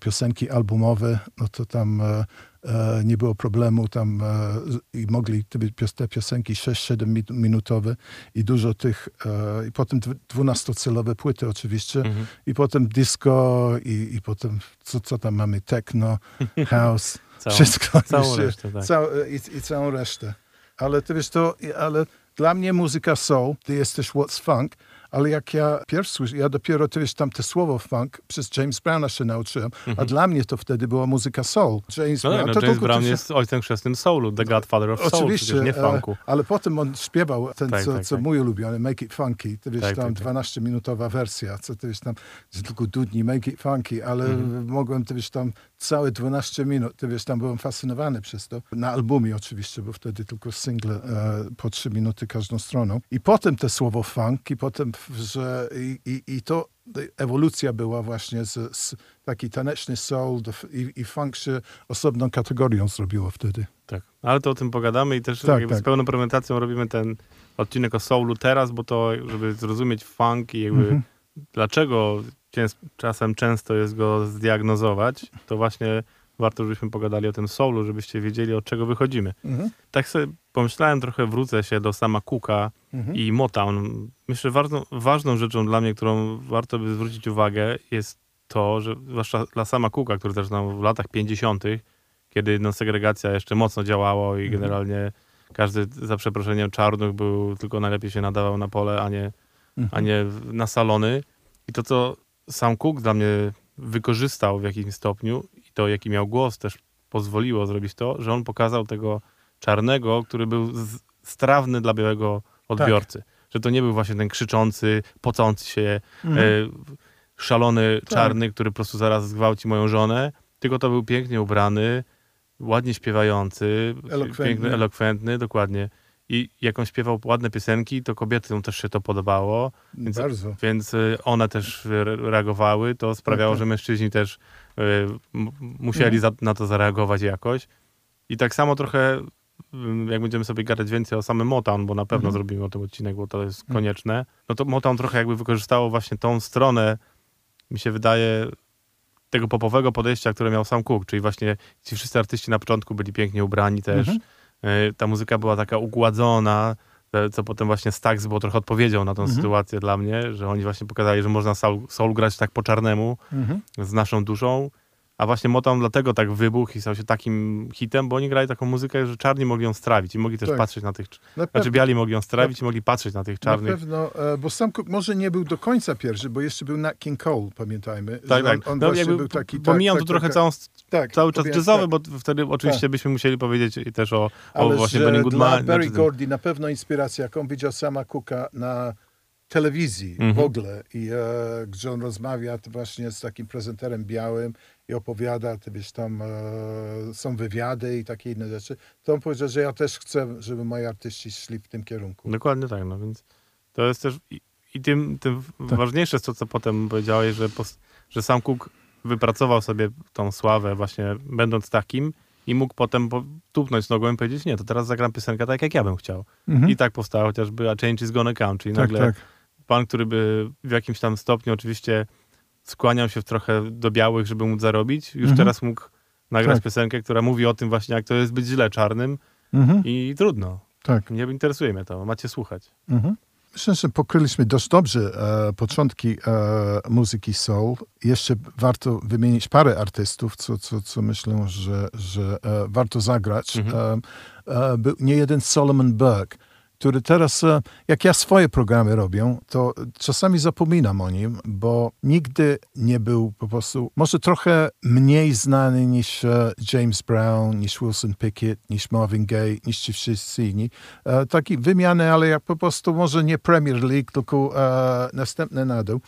piosenki albumowe, no to tam e, e, nie było problemu tam e, i mogli te, pios- te piosenki 6-7 mi- minutowe i dużo tych, e, i potem dw- dwunastocelowe płyty oczywiście, Mhm. i potem disco, i, i potem co, co tam mamy, techno, house, Całą, wszystko. całą resztę, tak. cał, i, I całą resztę. Ale ty wiesz to, ale dla mnie muzyka soul, ty jesteś what's funk, ale jak ja pierwszy słyszę, ja dopiero wiesz tam te słowo funk przez James Browna się nauczyłem, a dla mnie to wtedy była muzyka soul. James No, tak, Brown, no to James Brown się- jest ojcem chrzestnym soulu, the godfather of soul, Oczywiście, nie e, funku. ale potem on śpiewał ten, Tak, co, tak, co tak. mój ulubiony, Make It Funky, ty wiesz, Tak, tam tak, tak. 12-minutowa wersja, co ty wiesz tam, tylko dudni Make It Funky, ale Mhm. mogłem, ty wiesz, tam całe 12 minut, ty wiesz, tam byłem fascynowany przez to. Na albumie oczywiście, bo wtedy tylko single e, po 3 minuty każdą stroną. I potem te słowo funk i potem, że i, i, i to ewolucja była właśnie z, z taki taneczny soul i, i funk się osobną kategorią zrobiło wtedy. Tak. Ale to o tym pogadamy i też Tak, tak. z pełną prementacją robimy ten odcinek o soulu teraz, bo to, żeby zrozumieć funk i jakby Mhm. dlaczego czasem często jest go zdiagnozować, to właśnie warto, żebyśmy pogadali o tym soulu, żebyście wiedzieli, od czego wychodzimy. Mhm. Tak sobie pomyślałem, trochę wrócę się do sama Cooka Mhm. i Motown. Myślę, ważną, ważną rzeczą dla mnie, którą warto by zwrócić uwagę, jest to, że zwłaszcza dla sama Cooka, który zaczynał w latach 50., kiedy no, segregacja jeszcze mocno działało i Mhm. generalnie każdy, za przeproszeniem, czarnuch był, tylko najlepiej się nadawał na pole, a nie, Mhm. a nie na salony. I to, co sam Cook dla mnie wykorzystał w jakimś stopniu i to, jaki miał głos, też pozwoliło zrobić to, że on pokazał tego czarnego, który był strawny dla białego odbiorcy. Że to nie był właśnie ten krzyczący, pocący się, Mhm. e, szalony Tak. czarny, który po prostu zaraz zgwałci moją żonę, tylko to był pięknie ubrany, ładnie śpiewający, Elokwentny. piękny, elokwentny, dokładnie. I jak on śpiewał ładne piosenki, to kobietom też się to podobało. Więc, Bardzo. więc y, one też re- reagowały. To sprawiało, tak. że mężczyźni też y, musieli za, na to zareagować jakoś. I tak samo trochę, y, jak będziemy sobie gadać więcej o samym Motown, bo na pewno Mhm. zrobimy o tym odcinek, bo to jest konieczne, no to Motown trochę jakby wykorzystało właśnie tą stronę, mi się wydaje, tego popowego podejścia, które miał sam Cook, czyli właśnie ci wszyscy artyści na początku byli pięknie ubrani też. Mhm. Y, Ta muzyka była taka ugładzona, e, co potem właśnie Stax było trochę odpowiedzią na tą Mhm. sytuację dla mnie, że oni właśnie pokazali, że można soul, soul grać tak po czarnemu, Mhm. z naszą duszą, a właśnie Motown dlatego tak wybuchł i stał się takim hitem, bo oni grali taką muzykę, że czarni mogli ją strawić i mogli też Tak. patrzeć na tych, Na znaczy biali mogli ją strawić i mogli patrzeć na tych na czarnych. pewno e, bo sam może nie był do końca pierwszy, bo jeszcze był Nat King Cole, pamiętajmy. Tak, tak. On, on no, jakby był taki... pomijam tak, tu trochę tak, całą, tak, cały czas jazzowy, tak. bo wtedy oczywiście byśmy musieli powiedzieć i też o, o Ale właśnie Benny dla Goodman. Barry znaczy, Gordy na pewno inspiracja, jaką widział sama Cooka na telewizji Mhm. w ogóle i e, gdzie on rozmawia właśnie z takim prezenterem białym i opowiada, ty wiesz, tam e, są wywiady i takie inne rzeczy, to on powiedział, że ja też chcę, żeby moi artyści szli w tym kierunku. Dokładnie tak, no więc to jest też i, i tym, tym Tak. ważniejsze jest to, co potem powiedziałeś, że, że sam Cook wypracował sobie tą sławę właśnie będąc takim i mógł potem po, tupnąć nogą i powiedzieć, nie, to teraz zagram piosenkę tak, jak ja bym chciał. Mhm. I tak powstała chociażby A Change is Gonna Come, czyli tak, nagle tak. pan, który by w jakimś tam stopniu oczywiście skłaniał się trochę do białych, żeby móc zarobić, już Mhm. teraz mógł nagrać Tak. piosenkę, która mówi o tym właśnie, jak to jest być źle czarnym Mhm. i trudno. tak. Nie interesuje mnie to, macie słuchać. Mhm. Myślę, że pokryliśmy dość dobrze e, początki e, muzyki soul. Jeszcze warto wymienić parę artystów, co, co, co myślę, że, że e, warto zagrać. Mhm. E, e, był nie jeden Solomon Burke, który teraz, e, jak ja swoje programy robię, to czasami zapominam o nim, bo nigdy nie był po prostu, może trochę mniej znany niż e, James Brown, niż Wilson Pickett, niż Marvin Gaye, niż ci wszyscy inni. E, taki wymiany, ale jak po prostu może nie Premier League, tylko następne na dół.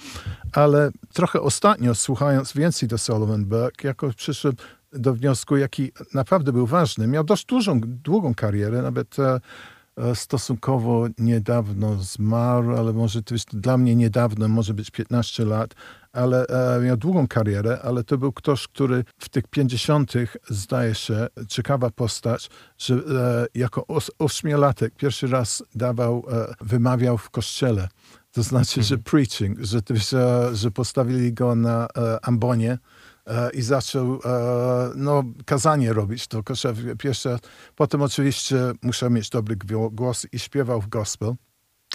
Ale trochę ostatnio, słuchając więcej do Solomon Burke, jako przyszedł do wniosku, jaki naprawdę był ważny. Miał dość dużą, długą karierę, nawet stosunkowo niedawno zmarł, ale może to jest dla mnie niedawno, może być 15 lat, ale e, miał długą karierę, ale to był ktoś, który w tych 50. zdaje się, ciekawa postać, że e, jako os, ośmiolatek pierwszy raz dawał, e, wymawiał w kościele. To znaczy, że mhm. preaching, że, że, że postawili go na e, ambonie E, i zaczął e, no, kazanie robić. To pierwsze. Potem oczywiście musiał mieć dobry głos i śpiewał w gospel.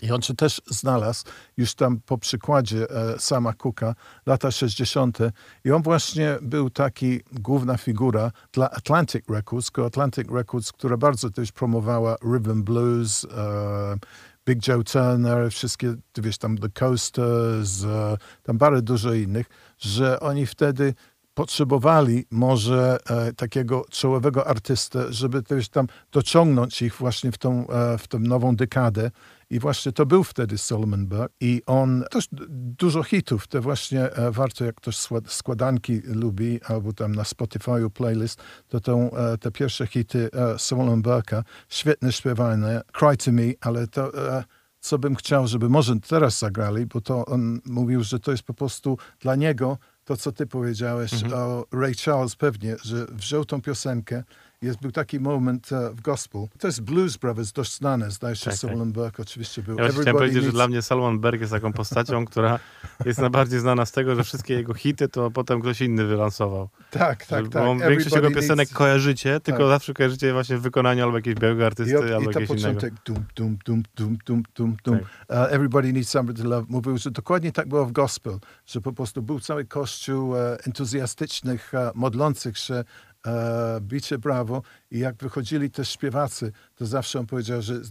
I on się też znalazł już tam po przykładzie e, sama Cooka, lata 60. I on właśnie był taki główna figura dla Atlantic Records, Atlantic Records, która bardzo też promowała rhythm blues, e, Big Joe Turner, wszystkie, wiesz, tam The Coasters, e, tam bardzo dużo innych, że oni wtedy potrzebowali może e, takiego czołowego artystę, żeby też tam dociągnąć ich właśnie w tą, e, w tą nową dekadę. I właśnie to był wtedy Solomon Burke i on też dużo hitów, te właśnie e, warto, jak ktoś składanki lubi, albo tam na Spotify'u playlist, to tą, e, te pierwsze hity e, Solomon Burke'a, świetne śpiewane, Cry to Me, ale to e, co bym chciał, żeby może teraz zagrali, bo to on mówił, że to jest po prostu dla niego to, co ty powiedziałeś mhm. o Ray Charles pewnie, że wziął tą piosenkę. Jest, był taki moment uh, w gospel. To jest Blues Brothers, dość znane. Zdaje się, tak, Solomon tak. Burke oczywiście był. Ja chciałem powiedzieć, needs... że dla mnie Solomon Burke jest taką postacią, która jest najbardziej znana z tego, że wszystkie jego hity to potem ktoś inny wylansował. Tak, tak, że, tak. Bo większość jego piosenek needs... kojarzycie, tylko tak. zawsze kojarzycie właśnie w wykonaniu albo jakiegoś białego artysty, I, albo i jakiegoś początek, dum, dum, dum, dum, dum, dum, dum. Tak. Uh, everybody needs somebody to love. Mówił, że dokładnie tak było w gospel, że po prostu był cały kościół uh, entuzjastycznych, modlących się e, bicie brawo i jak wychodzili też śpiewacy, to zawsze on powiedział, że,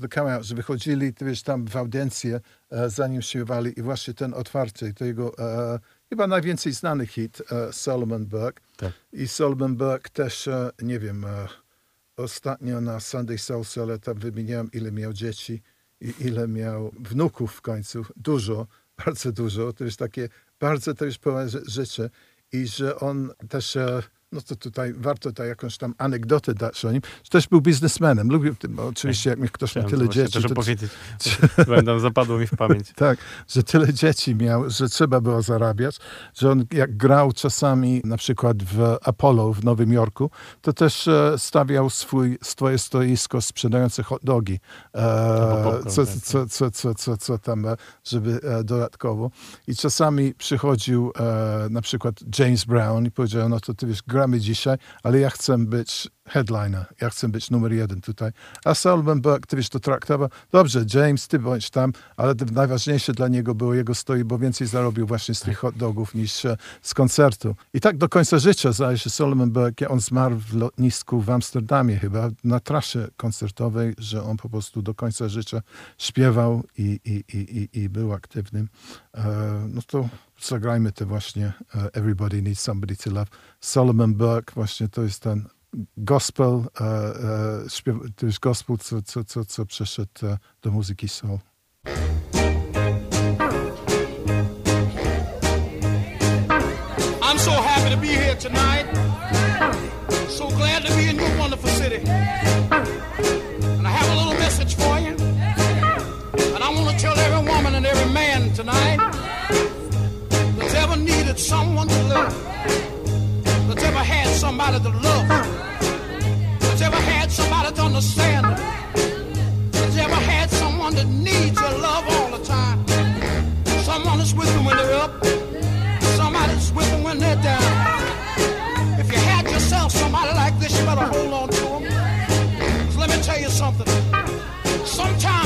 że wychodzili wiesz, tam w audiencję, e, zanim śpiewali i właśnie ten otwarty, to jego e, chyba najwięcej znany hit e, Solomon Burke. Tak. I Solomon Burke też, e, nie wiem, e, ostatnio na Sunday Soul ale tam wymieniałem, ile miał dzieci i ile miał wnuków w końcu. Dużo, bardzo dużo. To jest takie bardzo też pełne życie. I że on też no to tutaj warto tutaj jakąś tam anegdotę dać o nim, że też był biznesmenem. Lubił tym, oczywiście jak mi ktoś ma tyle dzieci. To, opowiedzieć. Będą zapadło mi w pamięć. tak, że tyle dzieci miał, że trzeba było zarabiać, że on jak grał czasami na przykład w Apollo w Nowym Jorku, to też e, stawiał swój, swoje stoisko sprzedające hot dogi. E, co, tak, co, tak. co, co, co, co tam, e, żeby dodatkowo. I czasami przychodził na przykład James Brown i powiedział, no to ty wiesz, gra gramy dzisiaj, ale ja chcę być headliner, ja chcę być numer jeden tutaj. A Solomon Burke kiedyś to traktował, dobrze, James, ty bądź tam, ale najważniejsze dla niego było jego stoi, bo więcej zarobił właśnie z tych hot dogów niż e, z koncertu. I tak do końca życia, zdaje się, Solomon Burke, on zmarł w lotnisku w Amsterdamie chyba, na trasie koncertowej, że on po prostu do końca życia śpiewał i, i, i, i, i był aktywnym. E, no to zagrajmy te właśnie Everybody Needs Somebody to Love. Solomon Burke, właśnie to jest ten gospel, uh, uh, to jest gospel, co, co, co, co przeszedł do muzyki soul. I'm so happy to be here tonight. So glad to be in your wonderful city. And I have a little message for you. And I want to tell every woman and every man tonight that's ever had somebody to love, that's ever had somebody to understand, that's ever had someone that needs your love all the time. Someone that's with them when they're up, somebody that's with them when they're down. If you had yourself somebody like this, you better hold on to them. Cause let me tell you something. Sometimes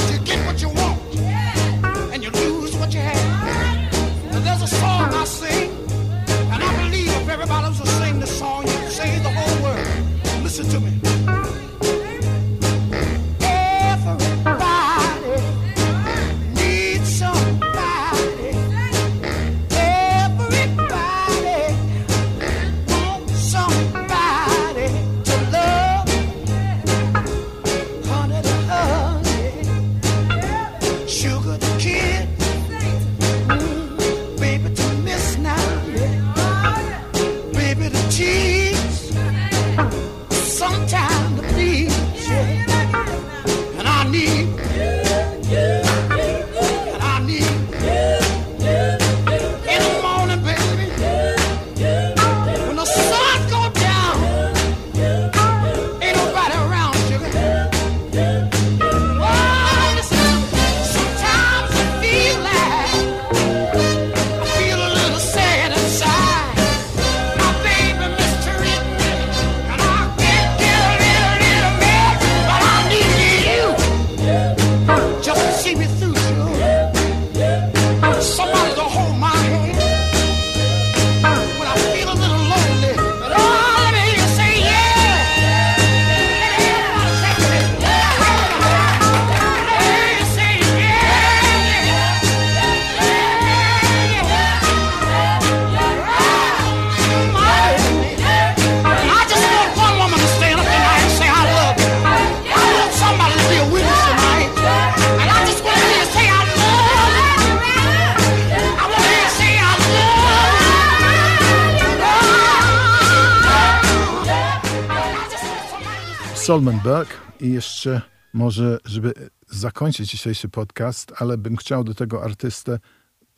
Solomon Burke i jeszcze może, żeby zakończyć dzisiejszy podcast, ale bym chciał do tego artystę,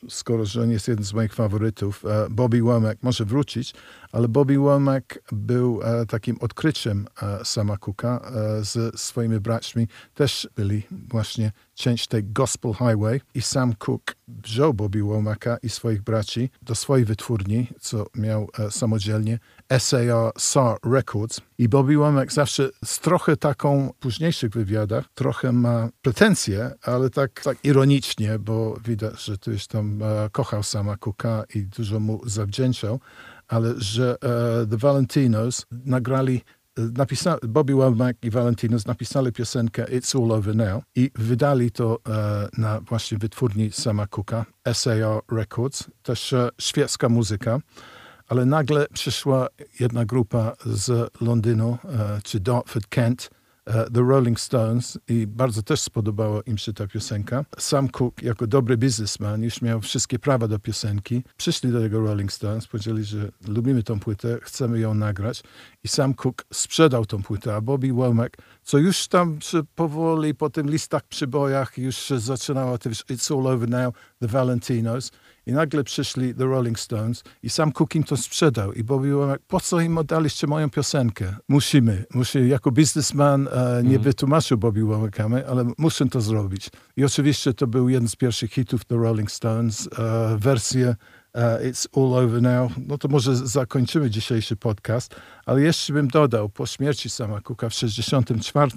skoro że on jest jeden z moich faworytów, e, Bobby Womack, może wrócić, ale Bobby Womack był e, takim odkryciem e, Sama Cooka z swoimi braćmi. Też byli właśnie część tej Gospel Highway i Sam Cook wziął Bobby Womacka i swoich braci do swojej wytwórni, co miał e, samodzielnie, SAR SAR Records. I Bobby Womack zawsze z trochę taką w późniejszych wywiadach, trochę ma pretensje, ale tak, tak ironicznie, bo widać, że tu już tam e, kochał sama Cooka i dużo mu zawdzięczał, ale że e, The Valentinos nagrali napisa- Bobby Womack i Valentinos napisali piosenkę It's All Over Now i wydali to e, na właśnie wytwórni sama Cooka, SAR Records, też e, świecka muzyka, ale nagle przyszła jedna grupa z Londynu, e, czy Dartford, Kent, The Rolling Stones i bardzo też spodobała im się ta piosenka. Sam Cooke, jako dobry biznesman, już miał wszystkie prawa do piosenki. Przyszli do tego Rolling Stones, powiedzieli, że lubimy tą płytę, chcemy ją nagrać i sam Cook sprzedał tą płytę, a Bobby Womack, co już tam powoli po tym listach przybojach już zaczynało It's All Over Now, The Valentinos i nagle przyszli The Rolling Stones i sam Cook im to sprzedał i Bobby Womack, po co im oddaliście moją piosenkę? Musimy, musi, jako biznesman e, nie wytłumaczył Bobby Womackamy, ale muszę to zrobić. I oczywiście to był jeden z pierwszych hitów The Rolling Stones, e, wersję e, It's All Over Now. No to może zakończymy dzisiejszy podcast, ale jeszcze bym dodał, po śmierci sama Cooka w 64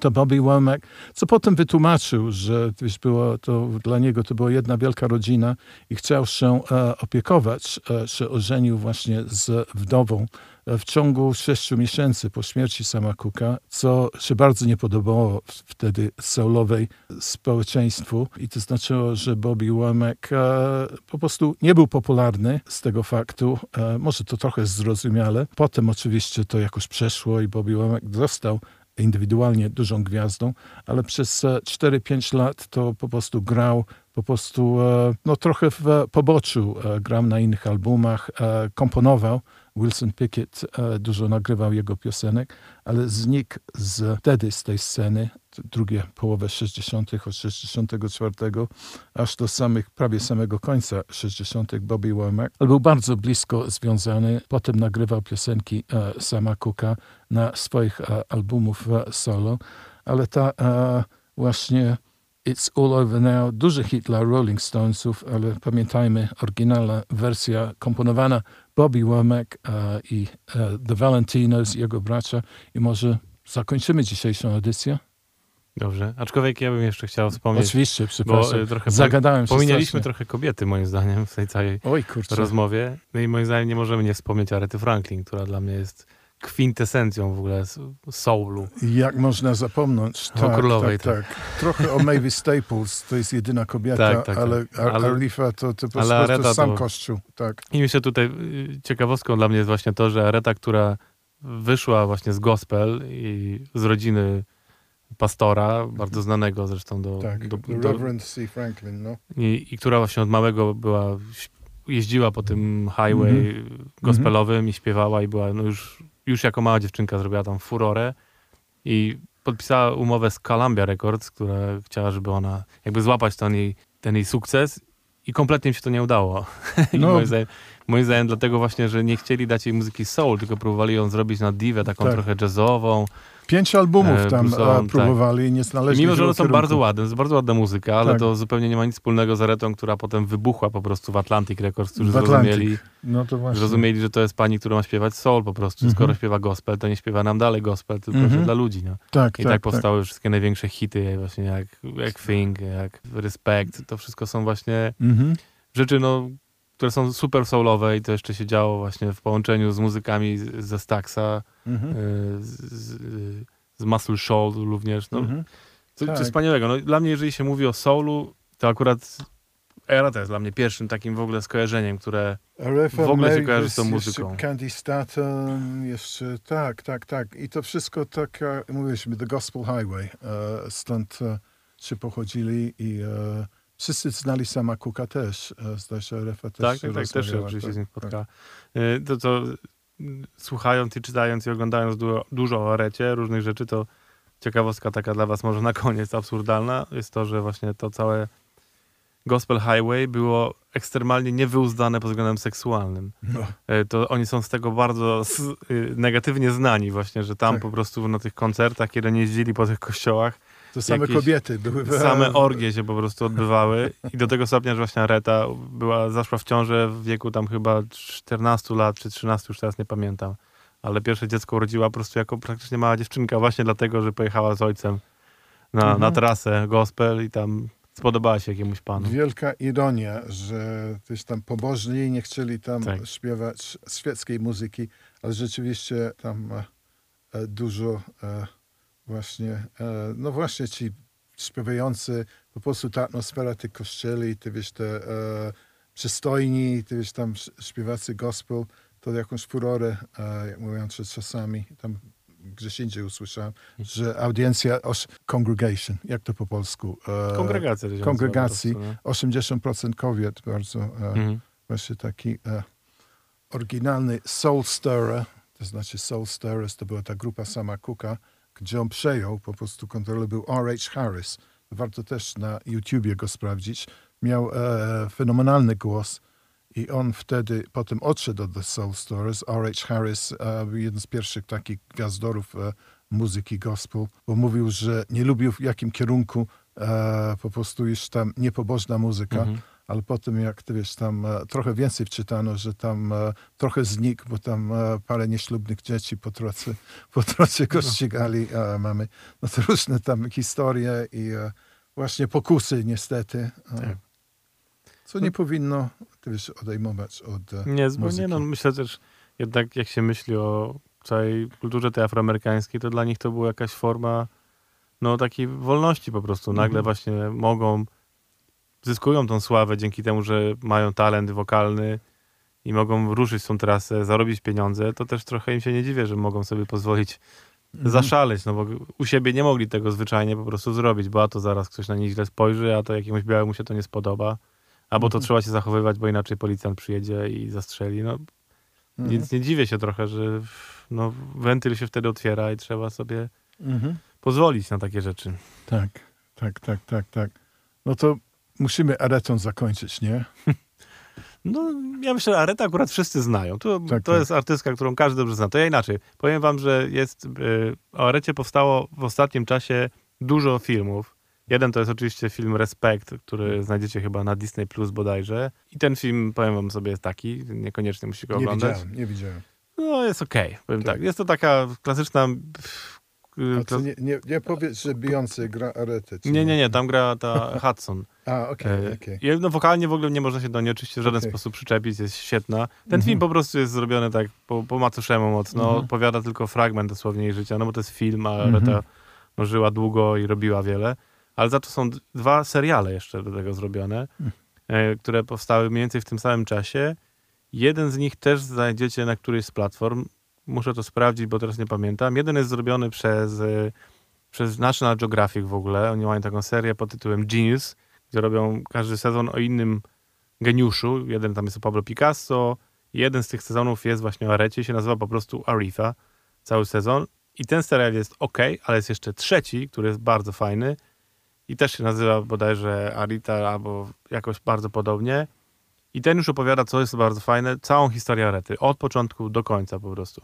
to Bobby Womack, co potem wytłumaczył, że wiesz, było to, dla niego to była jedna wielka rodzina i chciał się e, opiekować, e, się ożenił właśnie z wdową e, w ciągu sześciu miesięcy po śmierci sama Cooka, co się bardzo nie podobało wtedy soulowej społeczeństwu i to znaczyło, że Bobby Womack e, po prostu nie był popularny z tego faktu. E, może to trochę zrozumiale. Potem oczywiście to jakoś przeszło i Bobby Womack został indywidualnie dużą gwiazdą, ale przez e, 4-5 lat to po prostu grał, po prostu e, no, trochę w e, poboczu e, grał na innych albumach, e, komponował. Wilson Pickett e, dużo nagrywał jego piosenek, ale znikł z, wtedy z tej sceny, drugie połowę 60., od 64 aż do samych, prawie samego końca 60. Bobby Womack. Ale był bardzo blisko związany. Potem nagrywał piosenki e, sama Cooka na swoich e, albumów solo, ale ta właśnie It's All Over Now, duży hit dla Rolling Stonesów, ale pamiętajmy, oryginalna wersja komponowana Bobby Womack e, i e, The Valentinos, jego bracia i może zakończymy dzisiejszą edycję? Dobrze. Aczkolwiek ja bym jeszcze chciał wspomnieć, Oczywiście, bo przepraszam. e, trochę Zagadałem się Pominęliśmy strasznie. trochę kobiety, moim zdaniem, w tej całej Oj, kurczę. rozmowie. No i moim zdaniem nie możemy nie wspomnieć Arety Franklin, która dla mnie jest kwintesencją w ogóle soulu. Jak można zapomnieć? O królowej, tak, tak. Trochę o Mavis Staples, to jest jedyna kobieta, Tak, tak, ale, tak. Ale- Arifa to, to po ale prostu Areta sam to- kościół. Tak. I myślę tutaj y, ciekawostką dla mnie jest właśnie to, że Areta, która wyszła właśnie z gospel i z rodziny pastora, bardzo znanego zresztą do, Tak, do, do, Reverend C. Franklin, no. i, i która właśnie od małego była, jeździła po tym highway gospelowym i śpiewała i była no już, już jako mała dziewczynka zrobiła tam furorę i podpisała umowę z Columbia Records, która chciała, żeby ona jakby złapać ten jej, ten jej sukces i kompletnie im się to nie udało. No. moim, zdaniem, moim zdaniem dlatego właśnie, że nie chcieli dać jej muzyki soul, tylko próbowali ją zrobić na divę, taką Tak. trochę jazzową. Pięć albumów E, tam tak. próbowali i nie I znaleźli mimo, że one są kierunku. bardzo ładne, jest bardzo ładna muzyka, ale Tak. to zupełnie nie ma nic wspólnego z Aretą, która potem wybuchła po prostu w Atlantic Records, którzy zrozumieli, No zrozumieli, że to jest pani, która ma śpiewać soul po prostu. Mhm. Skoro śpiewa gospel, to nie śpiewa nam dalej gospel, tylko Mhm. dla ludzi. No. Tak, I tak, tak, powstały wszystkie największe hity, właśnie jak, jak Thing, jak Respect. To wszystko są właśnie Mhm. rzeczy, no, które są super soulowe i to jeszcze się działo właśnie w połączeniu z muzykami ze Staxa, Mhm. y, z, z, z Muscle Shoals również. No, Mhm. co, Tak. coś wspaniałego. No, dla mnie, jeżeli się mówi o soulu, to akurat Era to jest dla mnie pierwszym takim w ogóle skojarzeniem, które Aretha W ogóle się kojarzy z tą muzyką. Candy Staton, jeszcze tak, tak, tak. I to wszystko tak, mówiliśmy, The Gospel Highway. E, stąd e, się pochodzili i e, wszyscy znali sama Cooka też. E, zdaje się, Aretha też tak, tak, tak też się oczywiście tak, z nim tak. spotkała. Y, To, mm, słuchając i czytając i oglądając dużo, dużo o Arecie, różnych rzeczy, to ciekawostka taka dla was może na koniec absurdalna, jest to, że właśnie to całe Gospel Highway było ekstremalnie niewyuzdane pod względem seksualnym. No. E, To oni są z tego bardzo s- y, negatywnie znani właśnie, że tam Tak. po prostu na tych koncertach, kiedy nie jeździli po tych kościołach, To same kobiety były. same orgie się po prostu odbywały i do tego stopnia, że właśnie Areta była, zaszła w ciążę w wieku tam chyba 14 lat czy 13, już teraz nie pamiętam. Ale pierwsze dziecko urodziła po prostu jako praktycznie mała dziewczynka właśnie dlatego, że pojechała z ojcem na, Mhm. na trasę gospel i tam spodobała się jakiemuś panu. Wielka ironia, że też tam pobożni nie chcieli tam Tak. śpiewać świeckiej muzyki, ale rzeczywiście tam e, e, dużo e, właśnie, e, no właśnie ci śpiewający, po prostu ta atmosfera tych kościeli, ty wiesz, te e, przystojni, ty wiesz, tam śpiewacy gospel, to jakąś furorę, e, jak mówią, czasami tam gdzieś indziej usłyszałem, że audiencja, oś, congregation, jak to po polsku? E, Kongregacja. kongregacji. prostu, 80% kobiet, bardzo e? Mhm. właśnie taki e, oryginalny Soul Stirrer, to znaczy Soul Stirrers, to była ta grupa sama Cooka, gdzie on przejął po prostu kontrolę, był R.H. Harris. Warto też na YouTubie go sprawdzić. Miał e, fenomenalny głos i on wtedy potem odszedł od The Soul Stirrers. R.H. Harris e, jeden z pierwszych takich gwiazdorów e, muzyki gospel, bo mówił, że nie lubił w jakim kierunku e, po prostu już tam niepobożna muzyka, Mhm. Ale potem jak ty wiesz, tam e, trochę więcej wczytano, że tam e, trochę znikł, bo tam e, parę nieślubnych dzieci po drodze, po drodze go ścigali e, mamy. No to różne tam historie i właśnie pokusy niestety. Tak. Co nie powinno, ty wiesz, odejmować od Nie, bo nie, no myślę też, jednak jak się myśli o całej kulturze tej afroamerykańskiej, to dla nich to była jakaś forma no takiej wolności po prostu. Nagle Mhm. właśnie mogą, zyskują tą sławę dzięki temu, że mają talent wokalny i mogą ruszyć tą trasę, zarobić pieniądze, to też trochę im się nie dziwię, że mogą sobie pozwolić Mhm. zaszaleć, no bo u siebie nie mogli tego zwyczajnie po prostu zrobić, bo a to zaraz ktoś na nich źle spojrzy, a to jakiemuś białemu się to nie spodoba, albo to Mhm. trzeba się zachowywać, bo inaczej policjant przyjedzie i zastrzeli. No, Mhm. więc nie dziwię się trochę, że no, wentyl się wtedy otwiera i trzeba sobie pozwolić na takie rzeczy. Tak, tak, tak, tak, tak. No to musimy aretą zakończyć, nie? No, ja myślę, że Areta akurat wszyscy znają. To, Tak, to tak. jest artystka, którą każdy dobrze zna. To ja inaczej. Powiem wam, że jest, y, o Arecie powstało w ostatnim czasie dużo filmów. Jeden to jest oczywiście film Respekt, który znajdziecie chyba na Disney Plus bodajże. I ten film, powiem wam sobie, jest taki. Niekoniecznie musicie go Nie oglądać. widziałem, nie widziałem. No, jest okej. Powiem Tak. tak. Jest to taka klasyczna... y, klas- nie, nie, nie powiedz, że Beyoncé gra aretę. nie, nie, nie. Tam gra ta Hudson. A, okej, E, okej. i, No wokalnie w ogóle nie można się do niej oczywiście w żaden Okej. sposób przyczepić, jest świetna. Ten Mhm. film po prostu jest zrobiony tak po, po macoszemu mocno, Mhm. opowiada tylko fragment dosłownie jej życia, no bo to jest film, a Mhm. Reta no, żyła długo i robiła wiele, ale za to są dwa seriale jeszcze do tego zrobione, Mhm. e, które powstały mniej więcej w tym samym czasie. Jeden z nich też znajdziecie na którejś z platform, muszę to sprawdzić, bo teraz nie pamiętam. Jeden jest zrobiony przez, e, przez National Geographic w ogóle, oni mają taką serię pod tytułem Genius, gdzie robią każdy sezon o innym geniuszu. Jeden tam jest o Pablo Picasso. Jeden z tych sezonów jest właśnie o Arecie, się nazywa po prostu Aretha, cały sezon. I ten serial jest ok, ale jest jeszcze trzeci, który jest bardzo fajny i też się nazywa bodajże Arita albo jakoś bardzo podobnie. I ten już opowiada, co jest bardzo fajne, całą historię Arety, od początku do końca po prostu.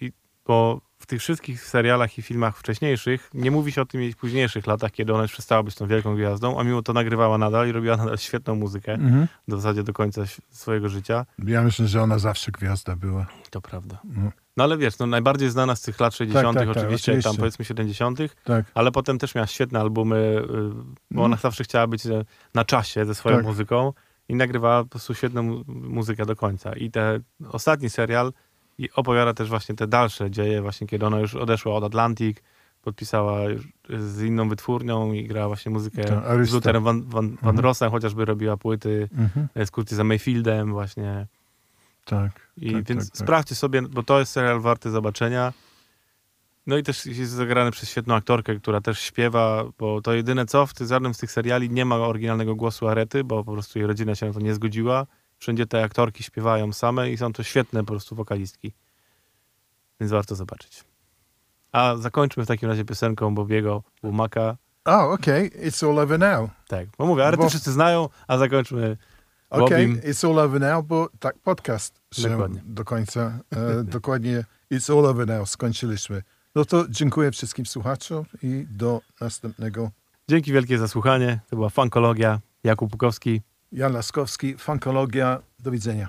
I, bo w tych wszystkich serialach i filmach wcześniejszych nie mówi się o tym jej późniejszych latach, kiedy ona już przestała być tą wielką gwiazdą, a mimo to nagrywała nadal i robiła nadal świetną muzykę Mhm. w zasadzie do końca swojego życia. Ja myślę, że ona zawsze gwiazda była. To prawda. No, No ale wiesz, no, najbardziej znana z tych lat 60., tak, tak, oczywiście, tam oczywiście. powiedzmy 70., tak. ale potem też miała świetne albumy, y, bo ona zawsze chciała być e, na czasie ze swoją Tak. muzyką i nagrywała po prostu świetną mu- muzykę do końca. I ten ostatni serial i opowiada też właśnie te dalsze dzieje, właśnie kiedy ona już odeszła od Atlantic, podpisała z inną wytwórnią i grała właśnie muzykę Tak, z Lutherem Van, Van, Van Mhm. Rossem, chociażby robiła płyty Mhm. e, z Curtisem Mayfieldem właśnie. Tak. I tak, więc tak, tak. sprawdźcie sobie, bo to jest serial warty zobaczenia. No i też jest zagrany przez świetną aktorkę, która też śpiewa, bo to jedyne co, w żadnym z tych seriali nie ma oryginalnego głosu Arety, bo po prostu jej rodzina się na to nie zgodziła. Wszędzie te aktorki śpiewają same i są to świetne po prostu wokalistki. Więc warto zobaczyć. A zakończmy w takim razie piosenką Bobiego Łumaka. Oh, okay. It's all over now. Tak, bo mówię, ale Bo- wszyscy znają, a zakończmy Okay, Bobim. it's all over now, bo tak podcast się Dokładnie. do końca. E, dokładnie it's all over now skończyliśmy. No to dziękuję wszystkim słuchaczom i do następnego. Dzięki wielkie za słuchanie. To była Funkologia. Jakub Pukowski. Jan Laskowski, Funkologia. Do widzenia.